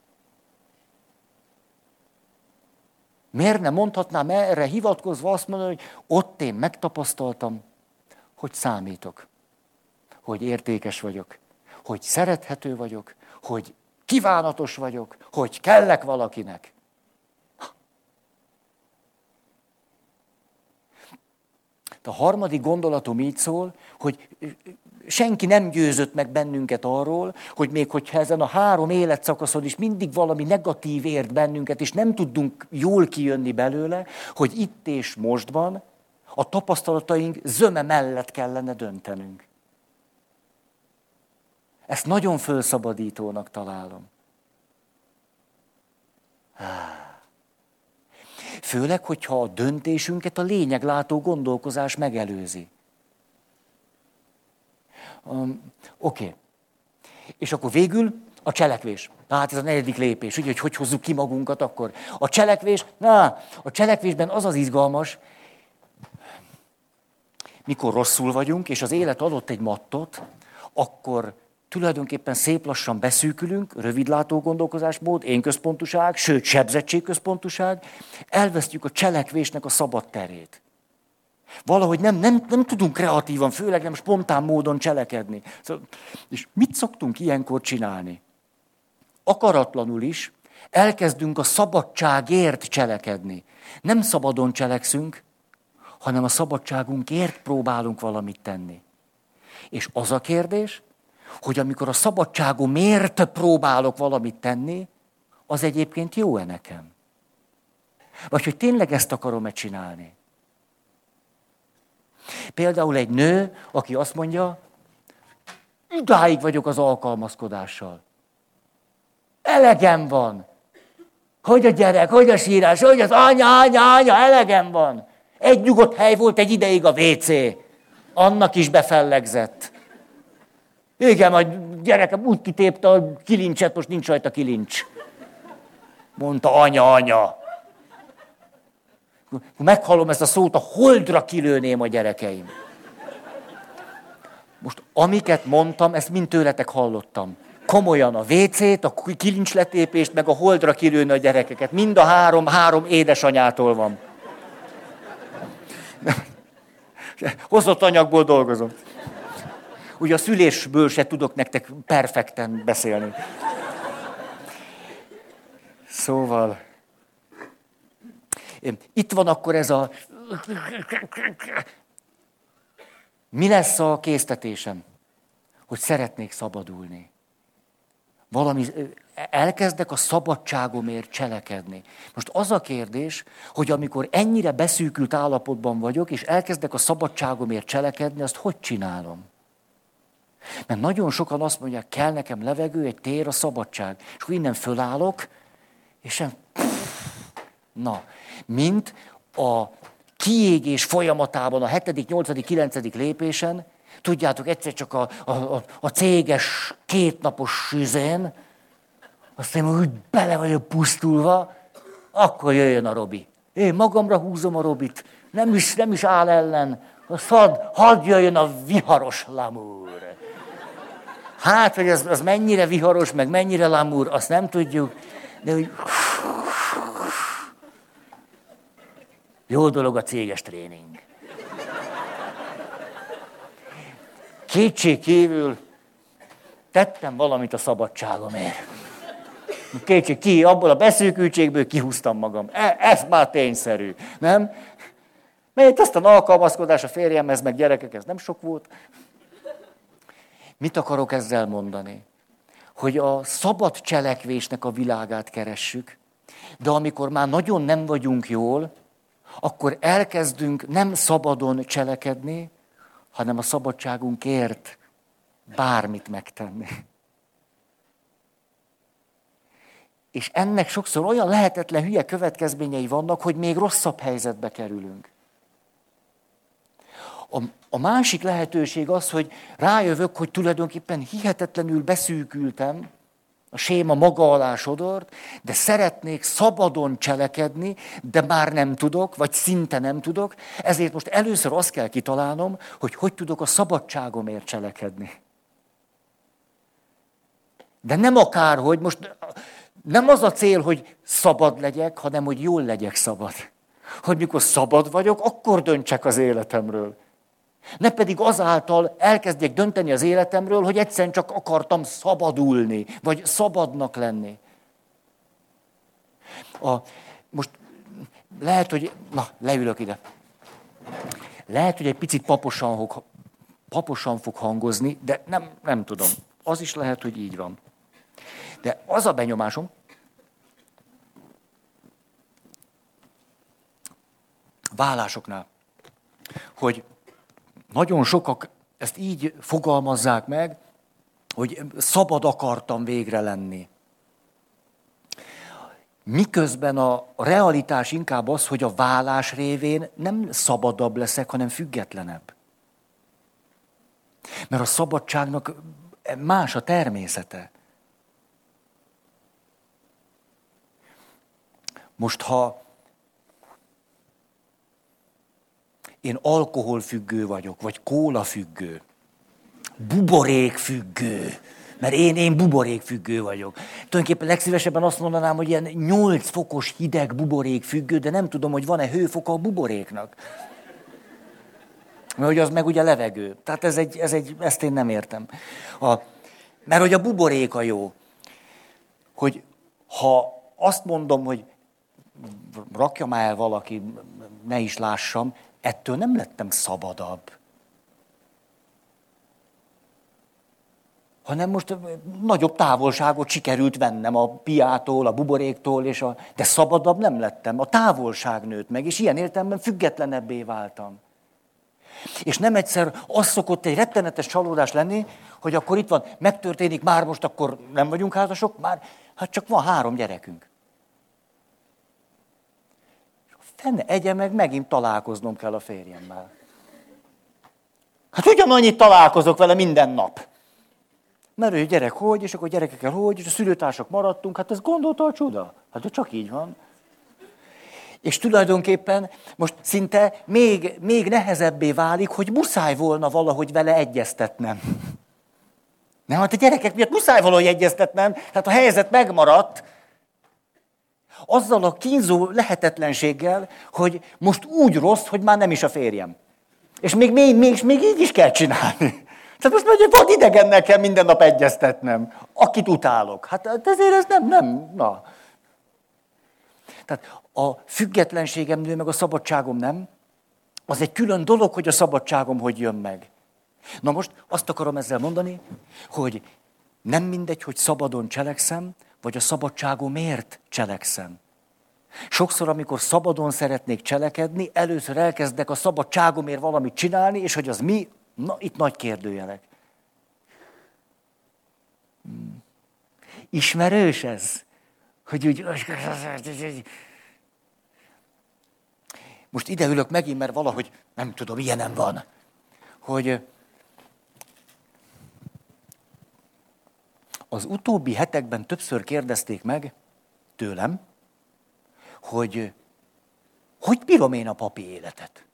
Miért ne mondhatnám erre hivatkozva azt mondani, hogy ott én megtapasztaltam, hogy számítok, hogy értékes vagyok, hogy szerethető vagyok, hogy kívánatos vagyok, hogy kellek valakinek. A harmadik gondolatom így szól, hogy senki nem győzött meg bennünket arról, hogy még hogyha ezen a három életszakaszon is mindig valami negatív ért bennünket, és nem tudunk jól kijönni belőle, hogy itt és mostban a tapasztalataink zöme mellett kellene döntenünk. Ezt nagyon fölszabadítónak találom. Főleg, hogyha a döntésünket a lényeglátó gondolkozás megelőzi. Um, Oké. Okay. És akkor végül a cselekvés. Na, hát ez a negyedik lépés, ugye, hogy hogy hozzuk ki magunkat akkor. A cselekvés, na, a cselekvésben az az izgalmas, mikor rosszul vagyunk, és az élet adott egy mattot, akkor tulajdonképpen szép lassan beszűkülünk, rövidlátó gondolkozásmód, én központuság, sőt sebzettségközpontuság, elvesztjük a cselekvésnek a szabad terét. Valahogy nem, nem, nem tudunk kreatívan, főleg nem spontán módon cselekedni. Szóval, és mit szoktunk ilyenkor csinálni? Akaratlanul is elkezdünk a szabadságért cselekedni. Nem szabadon cselekszünk, hanem a szabadságunkért próbálunk valamit tenni. És az a kérdés, hogy amikor a szabadságomért próbálok valamit tenni, az egyébként jó-e nekem? Vagy hogy tényleg ezt akarom-e csinálni? Például egy nő, aki azt mondja, idáig vagyok az alkalmazkodással. Elegem van. Hogy a gyerek, hogy a sírás, hogy az anya, anya, anya, elegem van. Egy nyugodt hely volt egy ideig a WC. Annak is befellegzett. Igen, a gyerekem úgy kitépte a kilincset, most nincs rajta kilincs. Mondta anya, anya. Meghallom ezt a szót, a holdra kilőném a gyerekeim. Most amiket mondtam, ezt mind tőletek hallottam. Komolyan a WC-t, a kilincsletépést, meg a holdra kilőni a gyerekeket. Mind a három, három édesanyától van. [LAUGHS] Hozott anyagból dolgozom. Ugye a szülésből se tudok nektek perfekten beszélni. Szóval, itt van akkor ez a... Mi lesz a késztetésem? Hogy szeretnék szabadulni. Valami, elkezdek a szabadságomért cselekedni. Most az a kérdés, hogy amikor ennyire beszűkült állapotban vagyok, és elkezdek a szabadságomért cselekedni, azt hogy csinálom? Mert nagyon sokan azt mondják, kell nekem levegő, egy tér, a szabadság. És akkor innen fölállok, és sem... Na, mint a kiégés folyamatában, a 7., 8., 9. lépésen, tudjátok, egyszer csak a, a, a, a céges kétnapos süzén, aztán úgy bele vagyok pusztulva, akkor jöjjön a Robi. Én magamra húzom a Robit, nem is, nem is áll ellen, azt hadd, hadd jöjjön a viharos lamúr. Hát, hogy az, az mennyire viharos, meg mennyire lamúr, azt nem tudjuk, de hogy jó dolog a céges tréning. Kétség kívül tettem valamit a szabadságomért. Kétség ki, abból a beszűkültségből kihúztam magam. E, ez már tényszerű, nem? Mert aztán alkalmazkodás a férjemhez, meg gyerekek, ez nem sok volt. Mit akarok ezzel mondani? Hogy a szabad cselekvésnek a világát keressük, de amikor már nagyon nem vagyunk jól, akkor elkezdünk nem szabadon cselekedni, hanem a szabadságunkért bármit megtenni. És ennek sokszor olyan lehetetlen hülye következményei vannak, hogy még rosszabb helyzetbe kerülünk. A, a másik lehetőség az, hogy rájövök, hogy tulajdonképpen hihetetlenül beszűkültem, a séma maga alá sodort, de szeretnék szabadon cselekedni, de már nem tudok, vagy szinte nem tudok, ezért most először azt kell kitalálnom, hogy hogy tudok a szabadságomért cselekedni. De nem akárhogy, most nem az a cél, hogy szabad legyek, hanem hogy jól legyek szabad. Hogy mikor szabad vagyok, akkor döntsek az életemről. Ne pedig azáltal elkezdjek dönteni az életemről, hogy egyszerűen csak akartam szabadulni, vagy szabadnak lenni. A, most lehet, hogy... Na, leülök ide. Lehet, hogy egy picit paposan, paposan fog hangozni, de nem, nem tudom. Az is lehet, hogy így van. De az a benyomásom, vállásoknál, hogy nagyon sokak ezt így fogalmazzák meg, hogy szabad akartam végre lenni. Miközben a realitás inkább az, hogy a vállás révén nem szabadabb leszek, hanem függetlenebb. Mert a szabadságnak más a természete. Most, ha én alkoholfüggő vagyok, vagy kólafüggő, buborékfüggő, mert én, én buborékfüggő vagyok. Tulajdonképpen legszívesebben azt mondanám, hogy ilyen 8 fokos hideg buborékfüggő, de nem tudom, hogy van-e hőfoka a buboréknak. Mert hogy az meg ugye levegő. Tehát ez egy, ez egy, ezt én nem értem. A, mert hogy a buborék a jó. Hogy ha azt mondom, hogy rakja már el valaki, ne is lássam, ettől nem lettem szabadabb. hanem most nagyobb távolságot sikerült vennem a piától, a buboréktól, és a... de szabadabb nem lettem. A távolság nőtt meg, és ilyen értelemben függetlenebbé váltam. És nem egyszer az szokott egy rettenetes csalódás lenni, hogy akkor itt van, megtörténik, már most akkor nem vagyunk házasok, már, hát csak van három gyerekünk. Fenne egye meg, megint találkoznom kell a férjemmel. Hát ugyanannyit találkozok vele minden nap. Mert ő gyerek hogy, és akkor gyerekekkel hogy, és a szülőtársak maradtunk, hát ez gondolta a csuda. Hát csak így van. És tulajdonképpen most szinte még, még nehezebbé válik, hogy muszáj volna valahogy vele egyeztetnem. Nem, hát a gyerekek miatt muszáj valahogy egyeztetnem, tehát a helyzet megmaradt, azzal a kínzó lehetetlenséggel, hogy most úgy rossz, hogy már nem is a férjem. És még, még, még, még így is kell csinálni. [LAUGHS] Tehát most mondja, vad idegennel kell minden nap egyeztetnem, akit utálok. Hát, hát ezért ez nem, nem, na. Tehát a függetlenségem nő, meg a szabadságom nem. Az egy külön dolog, hogy a szabadságom hogy jön meg. Na most azt akarom ezzel mondani, hogy nem mindegy, hogy szabadon cselekszem, vagy a szabadságomért cselekszem. Sokszor, amikor szabadon szeretnék cselekedni, először elkezdek a szabadságomért valamit csinálni, és hogy az mi, Na, itt nagy kérdőjelek. Hmm. Ismerős ez? Hogy úgy... Most ide ülök megint, mert valahogy, nem tudom, ilyenem van, hogy az utóbbi hetekben többször kérdezték meg tőlem, hogy hogy bírom én a papi életet?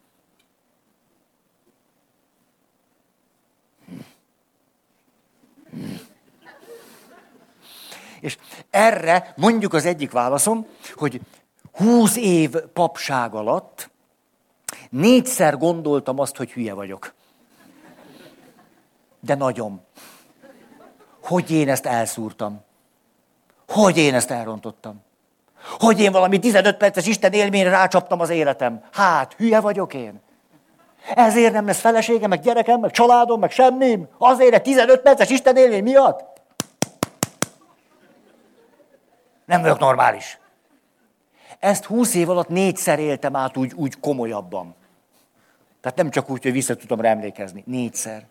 És erre mondjuk az egyik válaszom, hogy húsz év papság alatt négyszer gondoltam azt, hogy hülye vagyok. De nagyon. Hogy én ezt elszúrtam. Hogy én ezt elrontottam. Hogy én valami 15 perces Isten élményre rácsaptam az életem. Hát, hülye vagyok én. Ezért nem lesz feleségem, meg gyerekem, meg családom, meg semmim. Azért egy 15 perces Isten élmény miatt. Nem vagyok normális. Ezt 20 év alatt négyszer éltem át úgy, úgy komolyabban. Tehát nem csak úgy, hogy vissza tudom rá emlékezni. Négyszer.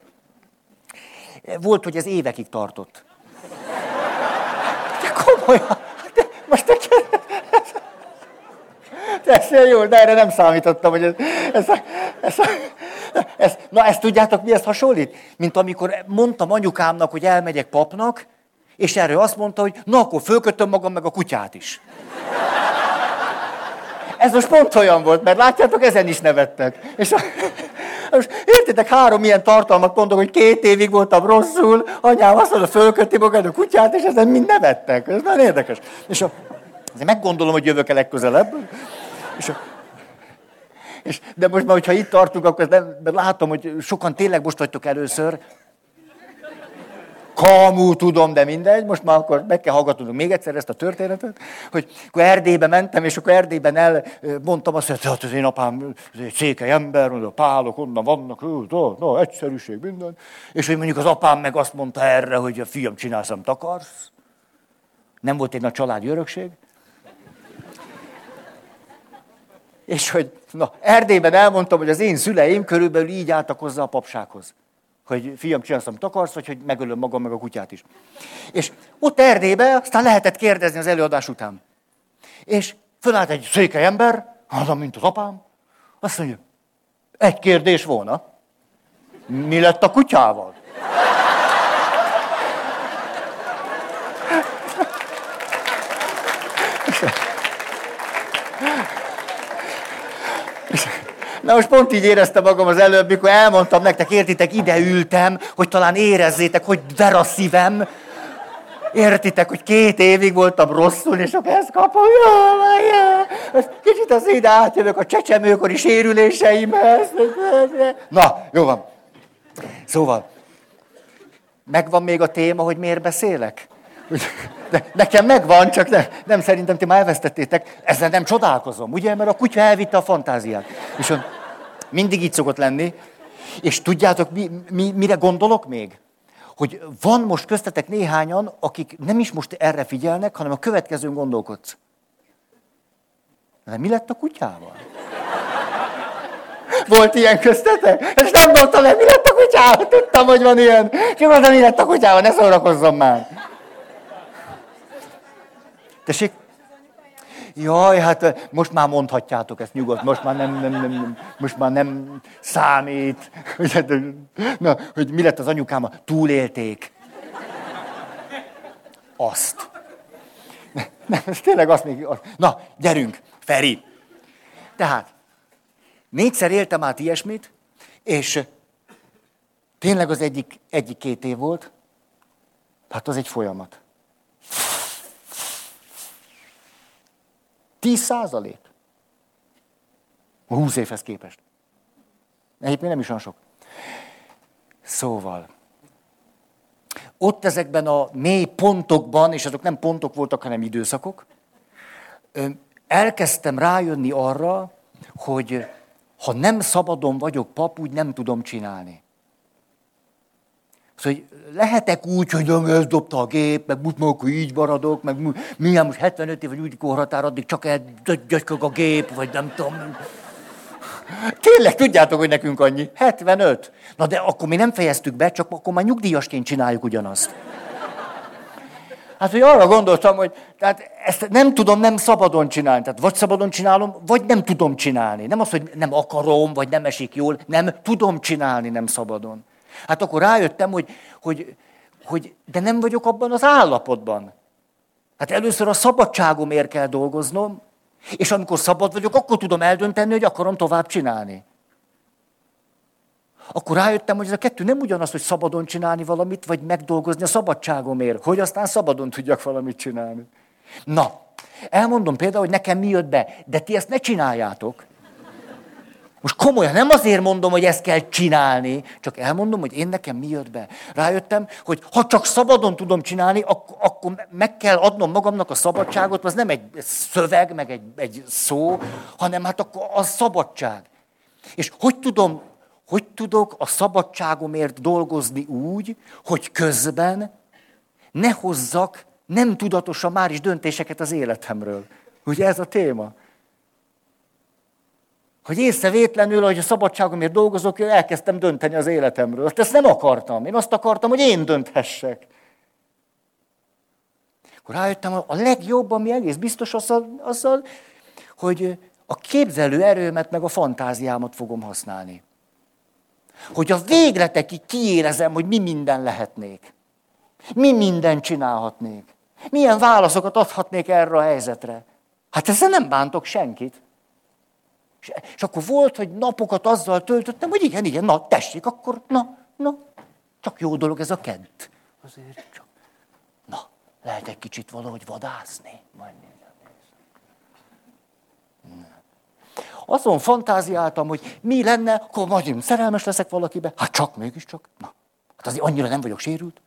Volt, hogy ez évekig tartott. De komolyan. De most te ez jó, de erre nem számítottam, hogy ez, ez, ez, ez, ez, na ezt tudjátok, mi ezt hasonlít? Mint amikor mondtam anyukámnak, hogy elmegyek papnak, és erről azt mondta, hogy na akkor fölkötöm magam meg a kutyát is. Ez most pont olyan volt, mert látjátok, ezen is nevettek. És a, most értitek, három ilyen tartalmat mondok, hogy két évig voltam rosszul, anyám azt mondta, fölköti magad a kutyát, és ezen mind nevettek. Ez nagyon érdekes. És a, azért meggondolom, hogy jövök-e legközelebb. És, a, és, de most már, hogyha itt tartunk, akkor nem, látom, hogy sokan tényleg most vagytok először, Kamú, tudom, de mindegy, most már akkor meg kell hallgatnunk még egyszer ezt a történetet, hogy akkor Erdélybe mentem, és akkor Erdélyben elmondtam azt, hogy hát az én apám egy székely ember, a pálok onnan vannak, no, no, egyszerűség, minden. És hogy mondjuk az apám meg azt mondta erre, hogy a fiam, csinálsz, amit akarsz. Nem volt egy nagy családi örökség. És hogy na, Erdélyben elmondtam, hogy az én szüleim körülbelül így álltak hozzá a papsághoz. Hogy fiam, csinálsz, amit akarsz, vagy hogy megölöm magam, meg a kutyát is. És ott Erdélyben aztán lehetett kérdezni az előadás után. És fölállt egy székely ember, az, mint az apám, azt mondja, egy kérdés volna. Mi lett a kutyával? Na most pont így éreztem magam az előbb, mikor elmondtam nektek, értitek, ide ültem, hogy talán érezzétek, hogy ver a szívem. Értitek, hogy két évig voltam rosszul, és akkor ezt kapom, jaj, kicsit az ide átjövök a csecsemőkori sérüléseimhez. Na, jó van. Szóval, megvan még a téma, hogy miért beszélek? De nekem megvan, csak ne, nem szerintem ti már elvesztettétek. Ezzel nem csodálkozom, ugye? Mert a kutya elvitte a fantáziát. És mindig így szokott lenni. És tudjátok, mi, mi, mire gondolok még? Hogy van most köztetek néhányan, akik nem is most erre figyelnek, hanem a következőn gondolkodsz. De mi lett a kutyával? Volt ilyen köztetek? És nem mondtam le, mi lett a kutyával? Tudtam, hogy van ilyen. Ki mondta, mi lett a kutyával? Ne szórakozzon már. Tessék? Jaj, hát most már mondhatjátok ezt nyugodt, most már nem, nem, nem, nem most már nem számít. [LAUGHS] Hát, na, hogy mi lett az anyukám, túlélték. Azt. Nem, ez tényleg azt még... Na, gyerünk, Feri. Tehát, négyszer éltem át ilyesmit, és tényleg az egyik, egyik két év volt, hát az egy folyamat. 10 százalék. A 20 évhez képest. Egyébként nem is olyan sok. Szóval, ott ezekben a mély pontokban, és azok nem pontok voltak, hanem időszakok, elkezdtem rájönni arra, hogy ha nem szabadon vagyok pap, úgy nem tudom csinálni. Szóval, hogy lehetek úgy, hogy ezt dobta a gép, meg most már akkor így maradok, meg milyen most 75 év vagy úgy korhatár, addig csak elgyökök a gép, vagy nem tudom. Tényleg, tudjátok, hogy nekünk annyi? 75. Na de akkor mi nem fejeztük be, csak akkor már nyugdíjasként csináljuk ugyanazt. Hát, hogy arra gondoltam, hogy tehát ezt nem tudom nem szabadon csinálni. Tehát vagy szabadon csinálom, vagy nem tudom csinálni. Nem az, hogy nem akarom, vagy nem esik jól, nem tudom csinálni nem szabadon. Hát akkor rájöttem, hogy, hogy, hogy de nem vagyok abban az állapotban. Hát először a szabadságomért kell dolgoznom, és amikor szabad vagyok, akkor tudom eldönteni, hogy akarom tovább csinálni. Akkor rájöttem, hogy ez a kettő nem ugyanaz, hogy szabadon csinálni valamit, vagy megdolgozni a szabadságomért, hogy aztán szabadon tudjak valamit csinálni. Na, elmondom például, hogy nekem mi jött be, de ti ezt ne csináljátok. Most komolyan, nem azért mondom, hogy ezt kell csinálni, csak elmondom, hogy én nekem mi jött be. Rájöttem, hogy ha csak szabadon tudom csinálni, akkor, akkor meg kell adnom magamnak a szabadságot, az nem egy szöveg, meg egy, egy szó, hanem hát akkor a szabadság. És hogy tudom, hogy tudok a szabadságomért dolgozni úgy, hogy közben ne hozzak nem tudatosan már is döntéseket az életemről. Ugye ez a téma? Hogy észrevétlenül, hogy a szabadságomért dolgozok, elkezdtem dönteni az életemről. Azt ezt nem akartam. Én azt akartam, hogy én dönthessek. Akkor rájöttem, a legjobb, ami egész biztos, azzal, azzal hogy a képzelő erőmet, meg a fantáziámat fogom használni. Hogy a végletekig kiérezem, hogy mi minden lehetnék. Mi minden csinálhatnék. Milyen válaszokat adhatnék erre a helyzetre. Hát ezzel nem bántok senkit. És, és akkor volt, hogy napokat azzal töltöttem, hogy igen, igen, na tessék, akkor na, na, csak jó dolog ez a kent. Azért csak, na, lehet egy kicsit valahogy vadászni. Majd Azon fantáziáltam, hogy mi lenne, akkor majd én szerelmes leszek valakibe. Hát csak, mégiscsak. Na, hát azért annyira nem vagyok sérült.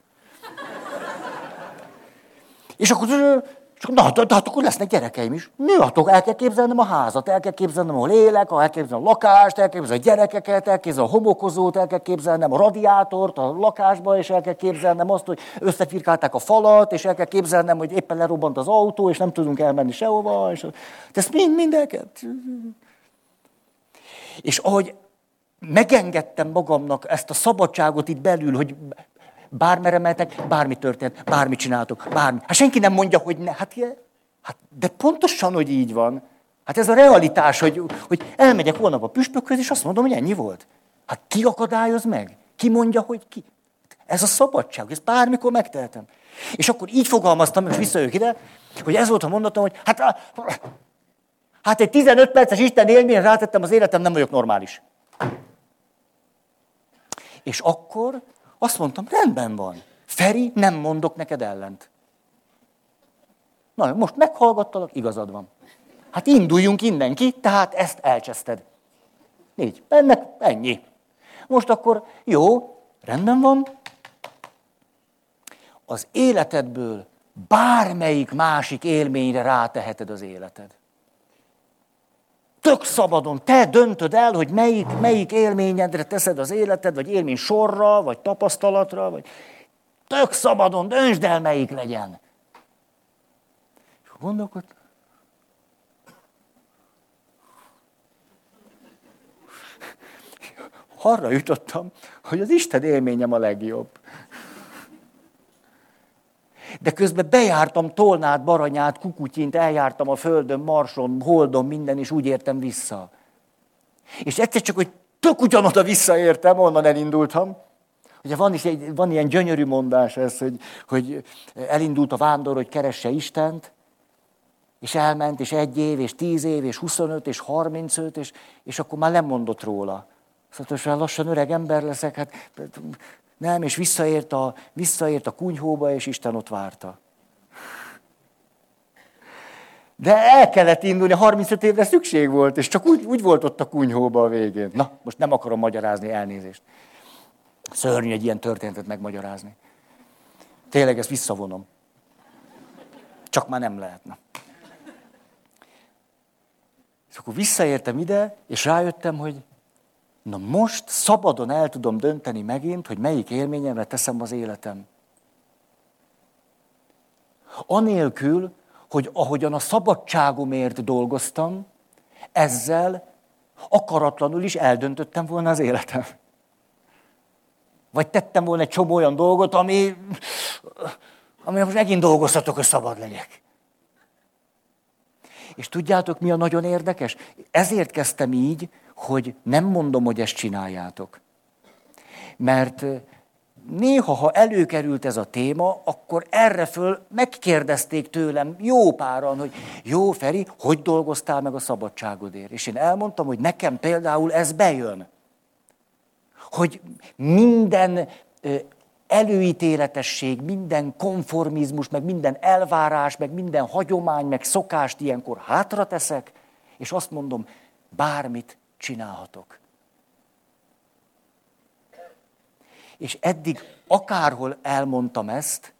És akkor, és na, de, de hát akkor lesznek gyerekeim is. Mi attól el kell képzelnem a házat, el kell képzelnem, ahol élek, el kell képzelnem a lakást, el kell képzelnem a gyerekeket, el kell képzelnem a homokozót, el kell képzelnem a radiátort a lakásba, és el kell képzelnem azt, hogy összefirkálták a falat, és el kell képzelnem, hogy éppen lerobbant az autó, és nem tudunk elmenni sehova. És de ezt mind, mind el kell. És ahogy megengedtem magamnak ezt a szabadságot itt belül, hogy bármere mehetek, bármi történt, bármi csináltok, bármi. Hát senki nem mondja, hogy ne. Hát, hát de pontosan, hogy így van. Hát ez a realitás, hogy, hogy elmegyek holnap a püspökhöz, és azt mondom, hogy ennyi volt. Hát ki akadályoz meg? Ki mondja, hogy ki? Ez a szabadság, ezt bármikor megtehetem. És akkor így fogalmaztam, és visszajövök ide, hogy ez volt a mondatom, hogy hát, hát egy 15 perces Isten élményre rátettem az életem, nem vagyok normális. És akkor azt mondtam, rendben van. Feri, nem mondok neked ellent. Na, most meghallgattalak, igazad van. Hát induljunk innen ki, tehát ezt elcseszted. Négy. Ennek ennyi. Most akkor jó, rendben van. Az életedből bármelyik másik élményre ráteheted az életed. Tök szabadon, te döntöd el, hogy melyik, melyik élményedre teszed az életed, vagy élmény sorra, vagy tapasztalatra, vagy tök szabadon, döntsd el, melyik legyen. És gondolkod, arra jutottam, hogy az Isten élményem a legjobb. De közben bejártam Tolnát, Baranyát, Kukutyint, eljártam a Földön, Marson, Holdon, minden, és úgy értem vissza. És egyszer csak, hogy tök ugyanoda visszaértem, onnan elindultam. Ugye van, is egy, van ilyen gyönyörű mondás ez, hogy, hogy elindult a vándor, hogy keresse Istent, és elment, és egy év, és tíz év, és 25, és 35, és, és akkor már nem mondott róla. Szóval lassan öreg ember leszek, hát nem, és visszaért a, visszaért a kunyhóba, és Isten ott várta. De el kellett indulni, 35 évre szükség volt, és csak úgy, úgy volt ott a kunyhóba a végén. Na, most nem akarom magyarázni, elnézést. Szörnyű egy ilyen történetet megmagyarázni. Tényleg ezt visszavonom. Csak már nem lehetne. És akkor visszaértem ide, és rájöttem, hogy Na most szabadon el tudom dönteni megint, hogy melyik élményemre teszem az életem. Anélkül, hogy ahogyan a szabadságomért dolgoztam, ezzel akaratlanul is eldöntöttem volna az életem. Vagy tettem volna egy csomó olyan dolgot, ami, ami most megint dolgozhatok, hogy szabad legyek. És tudjátok, mi a nagyon érdekes? Ezért kezdtem így, hogy nem mondom, hogy ezt csináljátok. Mert néha, ha előkerült ez a téma, akkor erre föl megkérdezték tőlem jó páran, hogy jó, Feri, hogy dolgoztál meg a szabadságodért? És én elmondtam, hogy nekem például ez bejön. Hogy minden előítéletesség, minden konformizmus, meg minden elvárás, meg minden hagyomány, meg szokást ilyenkor hátra teszek, és azt mondom, bármit csinálhatok. És eddig akárhol elmondtam ezt,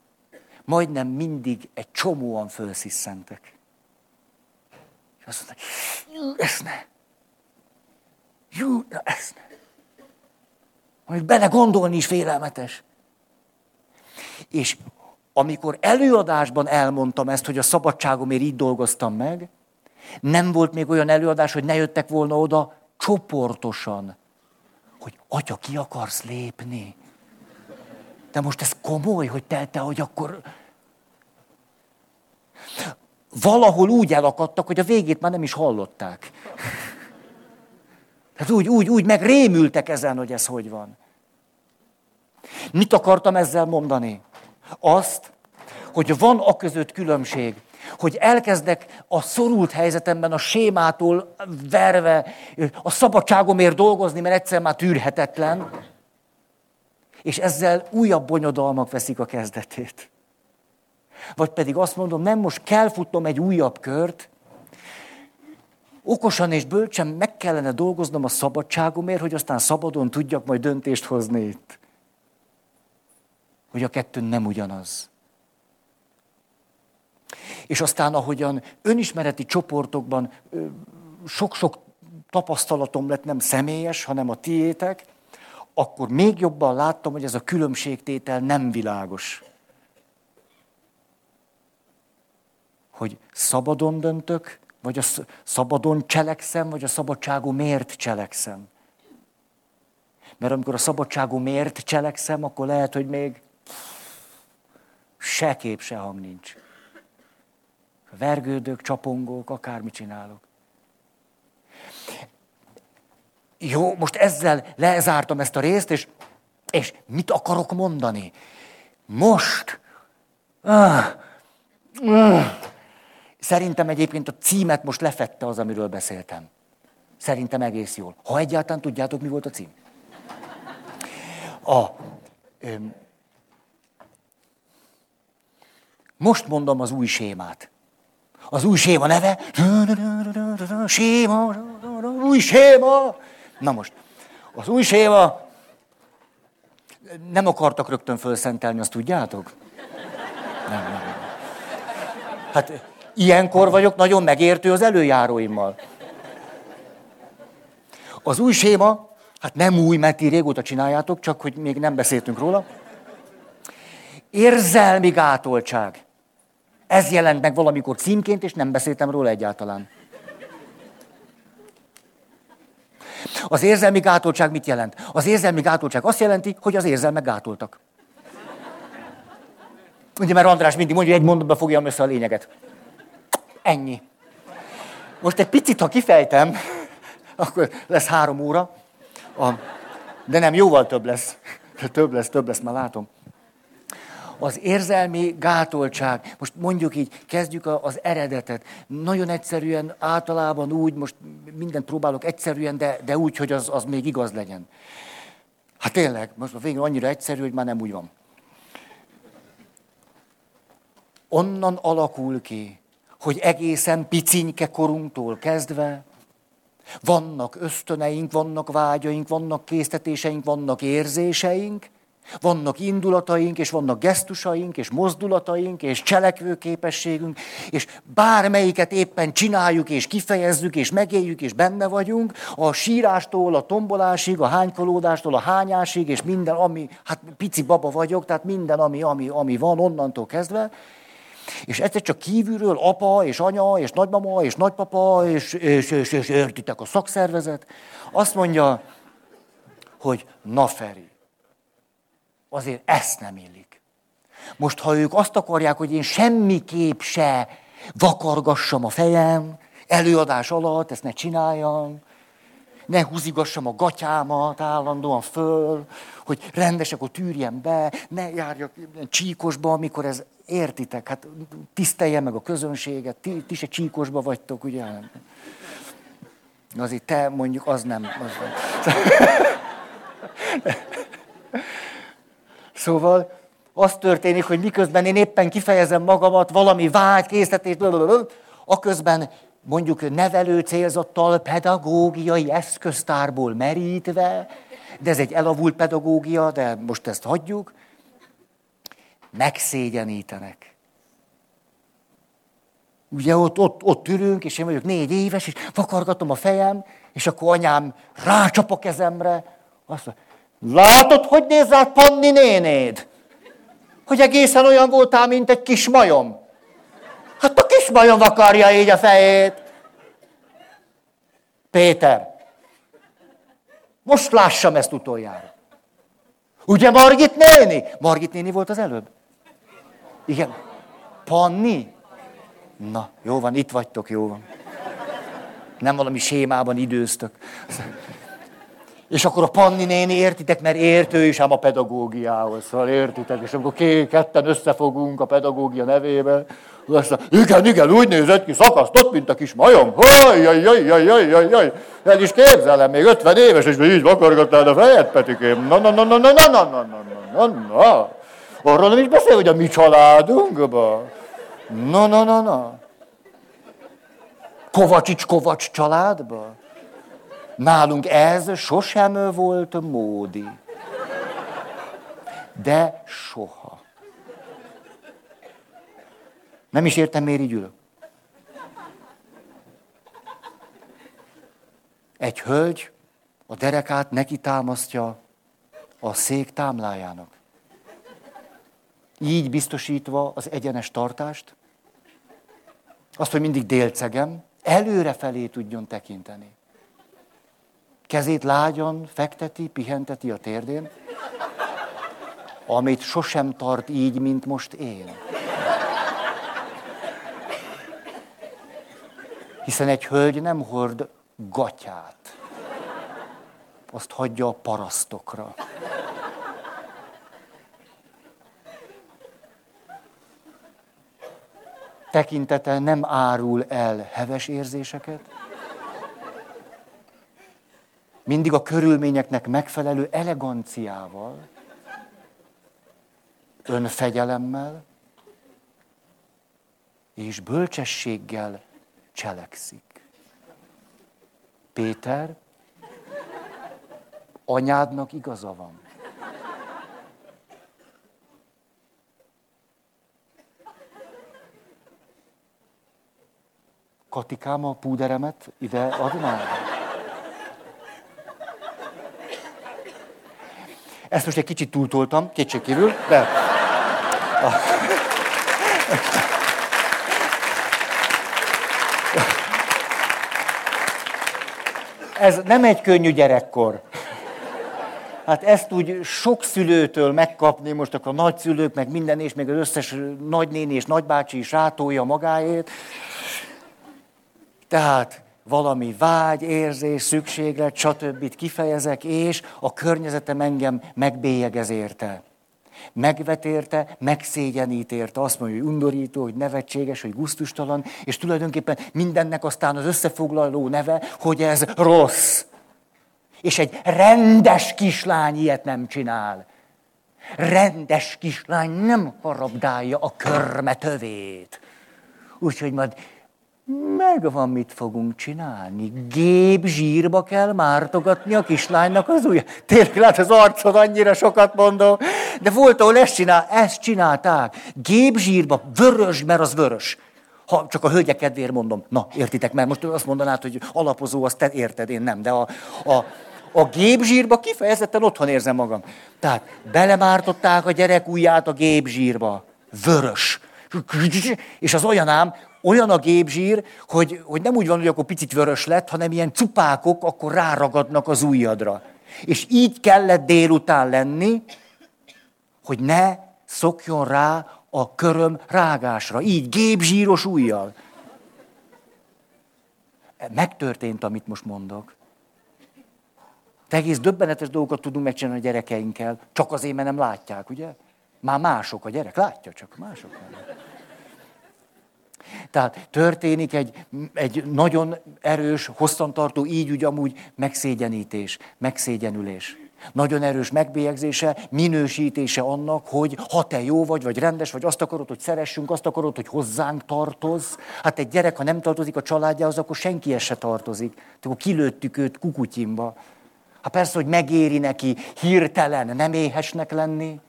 majdnem mindig egy csomóan felsziszentek. És azt mondták, jú, ezt ne. Jú, na ezt ne. Amit bele gondolni is félelmetes. És amikor előadásban elmondtam ezt, hogy a szabadságomért így dolgoztam meg, nem volt még olyan előadás, hogy ne jöttek volna oda csoportosan, hogy atya, ki akarsz lépni? De most ez komoly, hogy te, te hogy akkor... Valahol úgy elakadtak, hogy a végét már nem is hallották. Tehát úgy, úgy, úgy megrémültek ezen, hogy ez hogy van. Mit akartam ezzel mondani? Azt, hogy van a között különbség, hogy elkezdek a szorult helyzetemben a sémától verve a szabadságomért dolgozni, mert egyszer már tűrhetetlen, és ezzel újabb bonyodalmak veszik a kezdetét. Vagy pedig azt mondom, nem most kell futnom egy újabb kört, okosan és bölcsen meg kellene dolgoznom a szabadságomért, hogy aztán szabadon tudjak majd döntést hozni itt. Hogy a kettő nem ugyanaz. És aztán, ahogyan önismereti csoportokban sok-sok tapasztalatom lett, nem személyes, hanem a tiétek, akkor még jobban láttam, hogy ez a különbségtétel nem világos. Hogy szabadon döntök, vagy a szabadon cselekszem, vagy a szabadságú miért cselekszem. Mert amikor a szabadságú miért cselekszem, akkor lehet, hogy még se kép, se hang nincs. Vergődök, csapongok, akármit csinálok. Jó, most ezzel lezártam ezt a részt, és, és mit akarok mondani? Most. Ah, ah, Szerintem egyébként a címet most lefette az, amiről beszéltem. Szerintem egész jól. Ha egyáltalán tudjátok, mi volt a cím. A, öm, most mondom az új sémát. Az új séma neve, séma, új séma. Na most, az új séma, nem akartak rögtön fölszentelni, azt tudjátok? Nem, nem. Hát ilyenkor vagyok nagyon megértő az előjáróimmal. Az új séma, hát nem új, mert ti régóta csináljátok, csak hogy még nem beszéltünk róla. Érzelmi gátoltság. Ez jelent meg valamikor címként, és nem beszéltem róla egyáltalán. Az érzelmi gátoltság mit jelent? Az érzelmi gátoltság azt jelenti, hogy az érzelmek gátoltak. Ugye, mert András mindig mondja, hogy egy mondatban fogja össze a lényeget. Ennyi. Most egy picit, ha kifejtem, [LAUGHS] akkor lesz három óra, a, de nem, jóval több lesz. Több lesz, több lesz, már látom. Az érzelmi gátoltság, most mondjuk így, kezdjük az eredetet. Nagyon egyszerűen, általában úgy, most mindent próbálok egyszerűen, de, de úgy, hogy az, az még igaz legyen. Hát tényleg, most a végén annyira egyszerű, hogy már nem úgy van. Onnan alakul ki, hogy egészen picinke korunktól kezdve vannak ösztöneink, vannak vágyaink, vannak késztetéseink, vannak érzéseink, vannak indulataink, és vannak gesztusaink, és mozdulataink, és cselekvőképességünk, és bármelyiket éppen csináljuk, és kifejezzük, és megéljük, és benne vagyunk, a sírástól, a tombolásig, a hánykolódástól, a hányásig, és minden, ami, hát pici baba vagyok, tehát minden, ami, ami, ami van onnantól kezdve, és egyszer csak kívülről apa, és anya, és nagymama, és nagypapa, és, és, és, és értitek a szakszervezet, azt mondja, hogy na Feri, azért ezt nem illik. Most, ha ők azt akarják, hogy én semmiképp se vakargassam a fejem, előadás alatt, ezt ne csináljam, ne húzigassam a gatyámat állandóan föl, hogy rendesek, hogy tűrjem be, ne járjak csíkosba, amikor ez értitek, hát tisztelje meg a közönséget, ti, ti se csíkosba vagytok, ugye? Azért te mondjuk az nem. Az nem. Szóval az történik, hogy miközben én éppen kifejezem magamat, valami vágy, készítés, aközben mondjuk nevelő célzattal, pedagógiai eszköztárból merítve, de ez egy elavult pedagógia, de most ezt hagyjuk, megszégyenítenek. Ugye ott, ott, ott ülünk, és én vagyok négy éves, és vakargatom a fejem, és akkor anyám rácsap a kezemre, azt mondja, látod, hogy néz rád Panni nénéd? Hogy egészen olyan voltál, mint egy kis majom. Hát a kis majom vakarja így a fejét. Péter, most lássam ezt utoljára. Ugye Margit néni? Margit néni volt az előbb. Igen. Panni? Na, jó van, itt vagytok, jó van. Nem valami sémában időztök. És akkor a Panni néni, értitek, mert értő is ám a pedagógiához, szóval értitek, és akkor ketten összefogunk a pedagógia nevébe, azt igen, igen, úgy nézett ki, szakasztott, mint a kis majom. Jaj, jaj, jaj, jaj, jaj, jaj. El is képzelem, még 50 éves, és így vakargattál a fejed, Petikém. Na, na, na, na, na, na, na, na, na, na, na. Arról nem is beszél, hogy a mi családunkba. Na, na, na, na. Kovacsics Kovacs családba? Nálunk ez sosem volt módi. De soha. Nem is értem, miért így ülök. Egy hölgy a derekát neki támasztja a szék támlájának. Így biztosítva az egyenes tartást, azt, hogy mindig délcegem, előre felé tudjon tekinteni. Kezét lágyan fekteti, pihenteti a térdén, amit sosem tart így, mint most én. Hiszen egy hölgy nem hord gatyát. Azt hagyja a parasztokra. Tekintete nem árul el heves érzéseket, mindig a körülményeknek megfelelő eleganciával, önfegyelemmel és bölcsességgel cselekszik. Péter, anyádnak igaza van. Katikám a púderemet ide adnád? Ezt most egy kicsit túltoltam, kétségkívül, de... Ez nem egy könnyű gyerekkor. Hát ezt úgy sok szülőtől megkapni, most akkor a nagyszülők, meg minden, és még az összes nagynéni és nagybácsi is rátolja magáét. Tehát valami vágy, érzés, szükséglet, stb. kifejezek, és a környezetem engem megbélyegez érte. Megvet érte, megszégyenít érte, azt mondja, hogy undorító, hogy nevetséges, hogy guztustalan, és tulajdonképpen mindennek aztán az összefoglaló neve, hogy ez rossz. És egy rendes kislány ilyet nem csinál. Rendes kislány nem harabdálja a körmetövét. Úgyhogy majd megvan, mit fogunk csinálni. Gép zsírba kell mártogatni a kislánynak az ujja. Tényleg lát az arcod annyira sokat mondom. De volt, ahol ezt, csinál, ezt csinálták. Gép zsírba, vörös, mert az vörös. Ha csak a hölgyek kedvéért mondom. Na, értitek, mert most azt mondanád, hogy alapozó, azt te érted, én nem. De a, a, a gépzsírba kifejezetten otthon érzem magam. Tehát belemártották a gyerek ujját a gépzsírba. Vörös. És az olyan ám, olyan a gépzsír, hogy, hogy nem úgy van, hogy akkor picit vörös lett, hanem ilyen cupákok akkor ráragadnak az ujjadra. És így kellett délután lenni, hogy ne szokjon rá a köröm rágásra. Így gépzsíros ujjal. Megtörtént, amit most mondok. Te egész döbbenetes dolgokat tudunk megcsinálni a gyerekeinkkel, csak azért, mert nem látják, ugye? Már mások a gyerek, látja csak, mások. Tehát történik egy, egy nagyon erős, hosszantartó, így úgy amúgy megszégyenítés, megszégyenülés. Nagyon erős megbélyegzése, minősítése annak, hogy ha te jó vagy, vagy rendes vagy, azt akarod, hogy szeressünk, azt akarod, hogy hozzánk tartoz. Hát egy gyerek, ha nem tartozik a családjához, akkor senki se tartozik. Akkor kilőttük őt kukutyimba. Hát persze, hogy megéri neki hirtelen nem éhesnek lenni,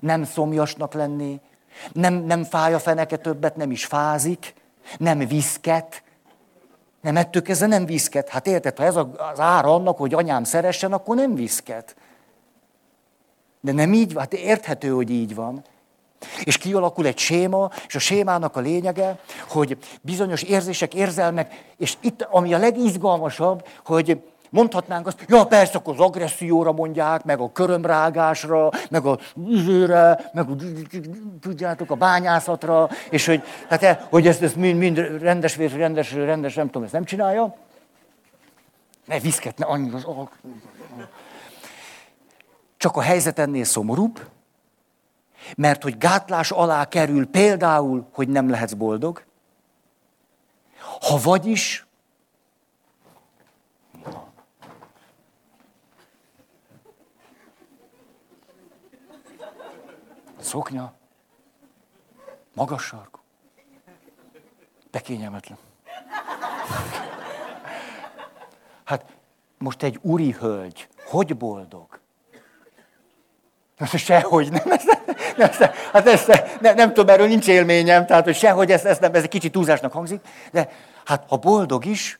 nem szomjasnak lenni, nem, nem fáj a feneke többet, nem is fázik, nem viszket, nem ettől kezdve nem viszket. Hát érted, ha ez az ára annak, hogy anyám szeressen, akkor nem viszket. De nem így van, hát érthető, hogy így van. És kialakul egy séma, és a sémának a lényege, hogy bizonyos érzések, érzelmek, és itt, ami a legizgalmasabb, hogy Mondhatnánk azt, ja persze, akkor az agresszióra mondják, meg a körömrágásra, meg a üzőre, meg a, tudjátok, a bányászatra, és hogy, tehát, hogy ezt, ezt mind, mind rendes rendes, rendes, nem tudom, ezt nem csinálja. Ne viszketne annyira az Csak a helyzet ennél szomorúbb, mert hogy gátlás alá kerül például, hogy nem lehetsz boldog, ha vagyis Szoknya. Magas sarkú. De kényelmetlen. Hát most egy úri hölgy, hogy boldog? Sehogy nem. Ez, nem, ez, hát ez, nem, nem tudom, erről nincs élményem, tehát hogy sehogy ez, ez, nem, ez egy kicsit túlzásnak hangzik, de hát ha boldog is,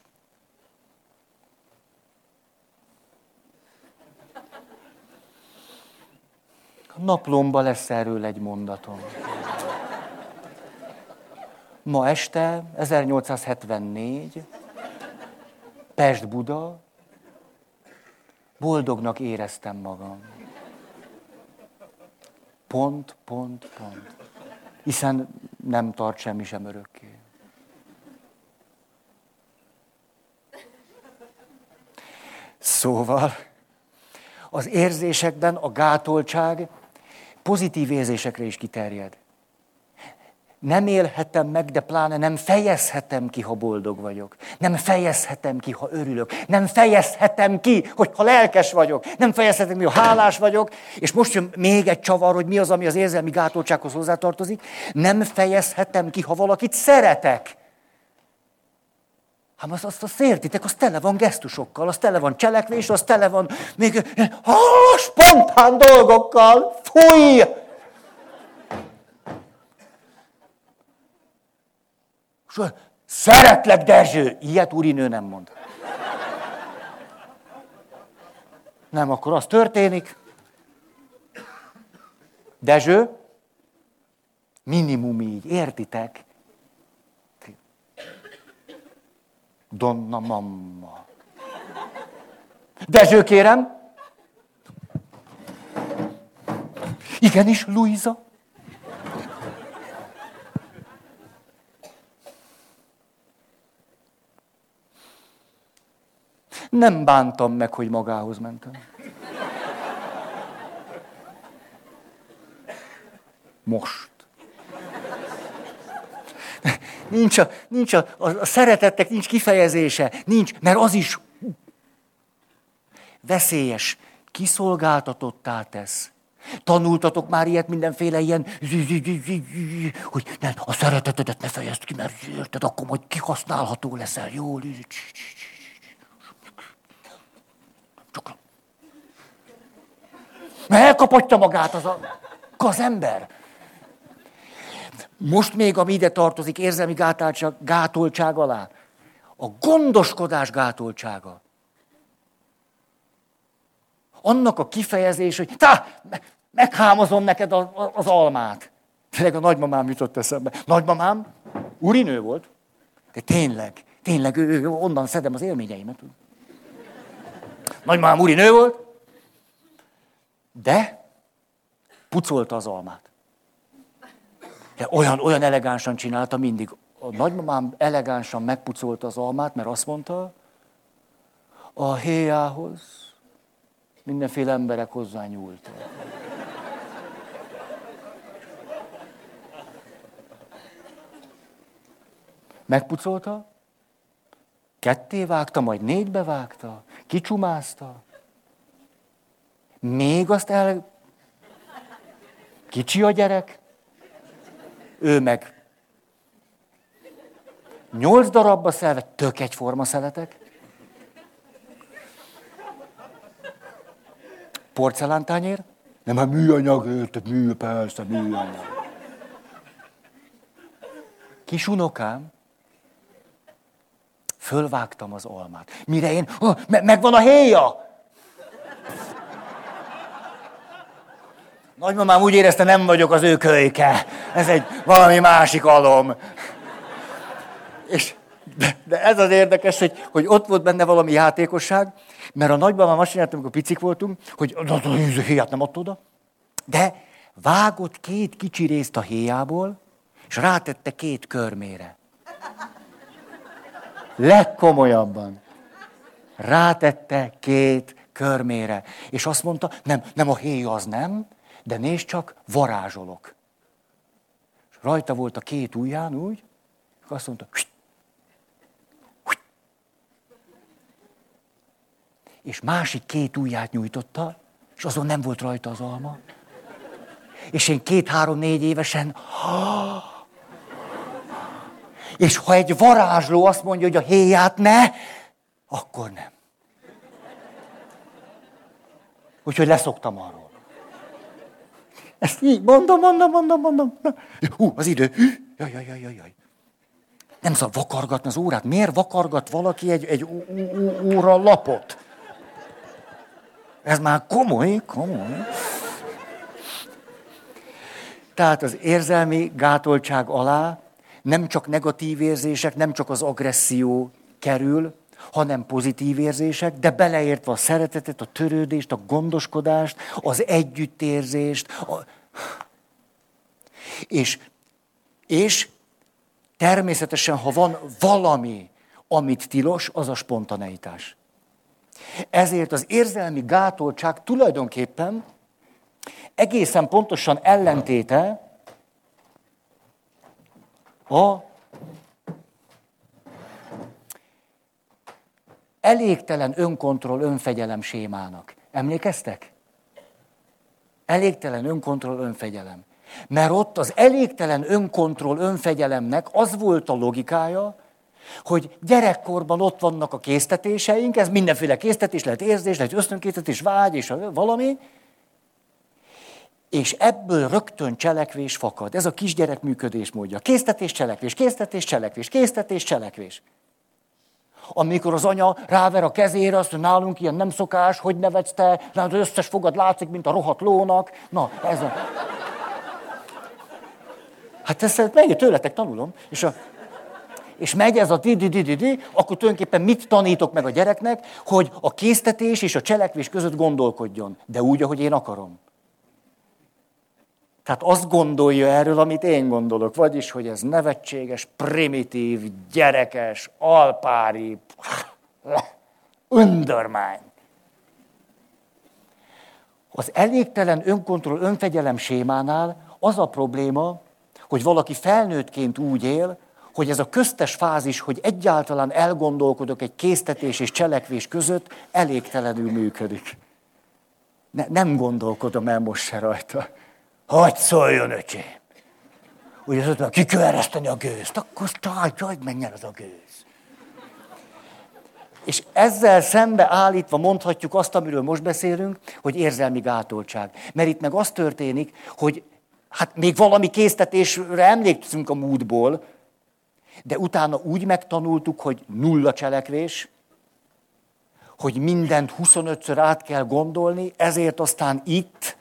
naplomba lesz erről egy mondatom. Ma este, 1874, Pest-Buda, boldognak éreztem magam. Pont, pont, pont. Hiszen nem tart semmi sem örökké. Szóval az érzésekben a gátoltság pozitív érzésekre is kiterjed. Nem élhetem meg, de pláne nem fejezhetem ki, ha boldog vagyok. Nem fejezhetem ki, ha örülök. Nem fejezhetem ki, hogy ha lelkes vagyok. Nem fejezhetem ki, ha hálás vagyok. És most jön még egy csavar, hogy mi az, ami az érzelmi gátoltsághoz hozzátartozik. Nem fejezhetem ki, ha valakit szeretek. Hát azt, azt, azt értitek, az tele van gesztusokkal, az tele van cselekvés, az tele van még ha, spontán dolgokkal. Fúj! Szeretlek, Dezső! Ilyet úrinő nem mond. Nem, akkor az történik. Dezső, minimum így, értitek? Donna mamma. Dezső, kérem. Igenis, Luisa. Nem bántam meg, hogy magához mentem. Most. Nincs a, nincs a, a, a szeretettek nincs kifejezése, nincs, mert az is veszélyes, kiszolgáltatottá tesz. Tanultatok már ilyet mindenféle ilyen, hogy nem, a szeretetedet ne fejezd ki, mert érted, akkor majd kihasználható leszel, jól. Elkapatja magát az, a, az ember. Most még, ami ide tartozik, érzelmi gátoltság, gátoltság alá, a gondoskodás gátoltsága. Annak a kifejezés, hogy tá, meghámozom neked az almát. Tényleg a nagymamám jutott eszembe. Nagymamám urinő volt. De tényleg, tényleg, ő, ő, onnan szedem az élményeimet. Nagymamám urinő volt, de pucolta az almát. De olyan, olyan elegánsan csinálta mindig. A nagymamám elegánsan megpucolta az almát, mert azt mondta, a héjához mindenféle emberek hozzá nyúltak. Megpucolta, ketté vágta, majd négybe vágta, kicsumázta. Még azt el... Kicsi a gyerek, ő meg nyolc darabba szelve, tök egyforma szeletek. Porcelántányér? Nem, hát műanyag, érted, mű, persze, műanyag. Kis unokám, fölvágtam az almát. Mire én, oh, me- megvan a héja! Nagymamám úgy érezte, nem vagyok az ő kölyke. Ez egy valami másik alom. És, de, de ez az érdekes, hogy, hogy ott volt benne valami játékosság, mert a nagymamám azt csinálta, amikor picik voltunk, hogy a héját nem adta oda, de vágott két kicsi részt a héjából, és rátette két körmére. Legkomolyabban. Rátette két körmére. És azt mondta, nem, nem a héj az nem, de nézd csak, varázsolok. És rajta volt a két ujján úgy, és azt mondta, Hüt! Hüt! és másik két ujját nyújtotta, és azon nem volt rajta az alma. És én két-három-négy évesen, és ha egy varázsló azt mondja, hogy a héját ne, akkor nem. Úgyhogy leszoktam arról. Ezt így mondom, mondom, mondom, mondom. Hú, az idő. Jaj, jaj, jaj, jaj. Nem szabad vakargatni az órát. Miért vakargat valaki egy, egy óra lapot? Ez már komoly, komoly. Tehát az érzelmi gátoltság alá nem csak negatív érzések, nem csak az agresszió kerül, hanem pozitív érzések, de beleértve a szeretetet, a törődést, a gondoskodást, az együttérzést. A... És, és természetesen, ha van valami, amit tilos, az a spontaneitás. Ezért az érzelmi gátoltság tulajdonképpen egészen pontosan ellentéte a elégtelen önkontroll, önfegyelem sémának. Emlékeztek? Elégtelen önkontroll, önfegyelem. Mert ott az elégtelen önkontroll, önfegyelemnek az volt a logikája, hogy gyerekkorban ott vannak a késztetéseink, ez mindenféle késztetés, lehet érzés, lehet ösztönkésztetés, vágy és valami, és ebből rögtön cselekvés fakad. Ez a kisgyerek működés módja. Késztetés, cselekvés, késztetés, cselekvés, késztetés, cselekvés. Amikor az anya ráver a kezére, azt mondja, nálunk ilyen nem szokás, hogy nevetsz te, az összes fogad látszik, mint a rohadt lónak. Na, ez a... Hát ezt meg tőletek tanulom. És, a, és megy ez a di di di di di akkor tulajdonképpen mit tanítok meg a gyereknek, hogy a késztetés és a cselekvés között gondolkodjon. De úgy, ahogy én akarom. Tehát azt gondolja erről, amit én gondolok, vagyis, hogy ez nevetséges, primitív, gyerekes, alpári, undormány. Az elégtelen önkontroll, önfegyelem sémánál az a probléma, hogy valaki felnőttként úgy él, hogy ez a köztes fázis, hogy egyáltalán elgondolkodok egy késztetés és cselekvés között, elégtelenül működik. Ne, nem gondolkodom el most se rajta. Hogy szóljon, öcsém? Ugye azt mondta, ki kell a gőzt, akkor táj, táj, menjen az a gőz. És ezzel szembe állítva mondhatjuk azt, amiről most beszélünk, hogy érzelmi gátoltság. Mert itt meg az történik, hogy hát még valami késztetésre emlékszünk a múltból, de utána úgy megtanultuk, hogy nulla cselekvés, hogy mindent 25-ször át kell gondolni, ezért aztán itt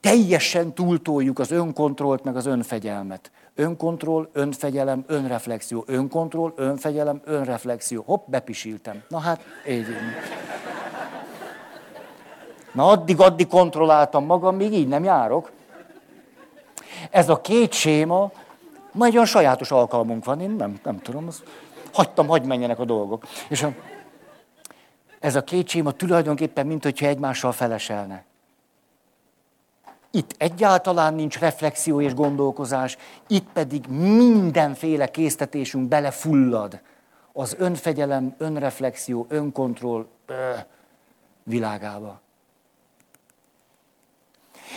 teljesen túltoljuk az önkontrollt, meg az önfegyelmet. Önkontroll, önfegyelem, önreflexió. Önkontroll, önfegyelem, önreflexió. Hopp, bepisiltem. Na hát, így. Na addig-addig kontrolláltam magam, még így nem járok. Ez a két séma, majd olyan sajátos alkalmunk van, én nem, nem tudom, az, hagytam, hagy menjenek a dolgok. És a, ez a két séma tulajdonképpen, mint hogyha egymással feleselne. Itt egyáltalán nincs reflexió és gondolkozás, itt pedig mindenféle késztetésünk belefullad. Az önfegyelem, önreflexió, önkontroll ö, világába.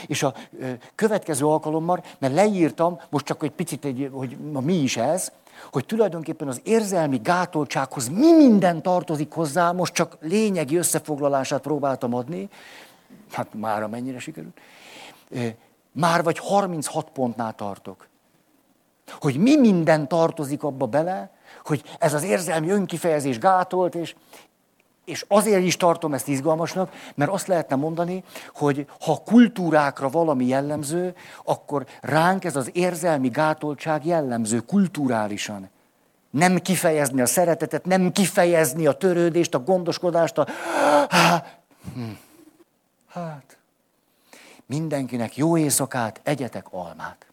És a ö, következő alkalommal, mert leírtam, most csak egy picit, egy, hogy ma mi is ez, hogy tulajdonképpen az érzelmi gátoltsághoz mi minden tartozik hozzá, most csak lényegi összefoglalását próbáltam adni, hát már mennyire sikerült már vagy 36 pontnál tartok. Hogy mi minden tartozik abba bele, hogy ez az érzelmi önkifejezés gátolt, és, és azért is tartom ezt izgalmasnak, mert azt lehetne mondani, hogy ha kultúrákra valami jellemző, akkor ránk ez az érzelmi gátoltság jellemző kulturálisan. Nem kifejezni a szeretetet, nem kifejezni a törődést, a gondoskodást, a... Hm. Hát, Mindenkinek jó éjszakát, egyetek almát.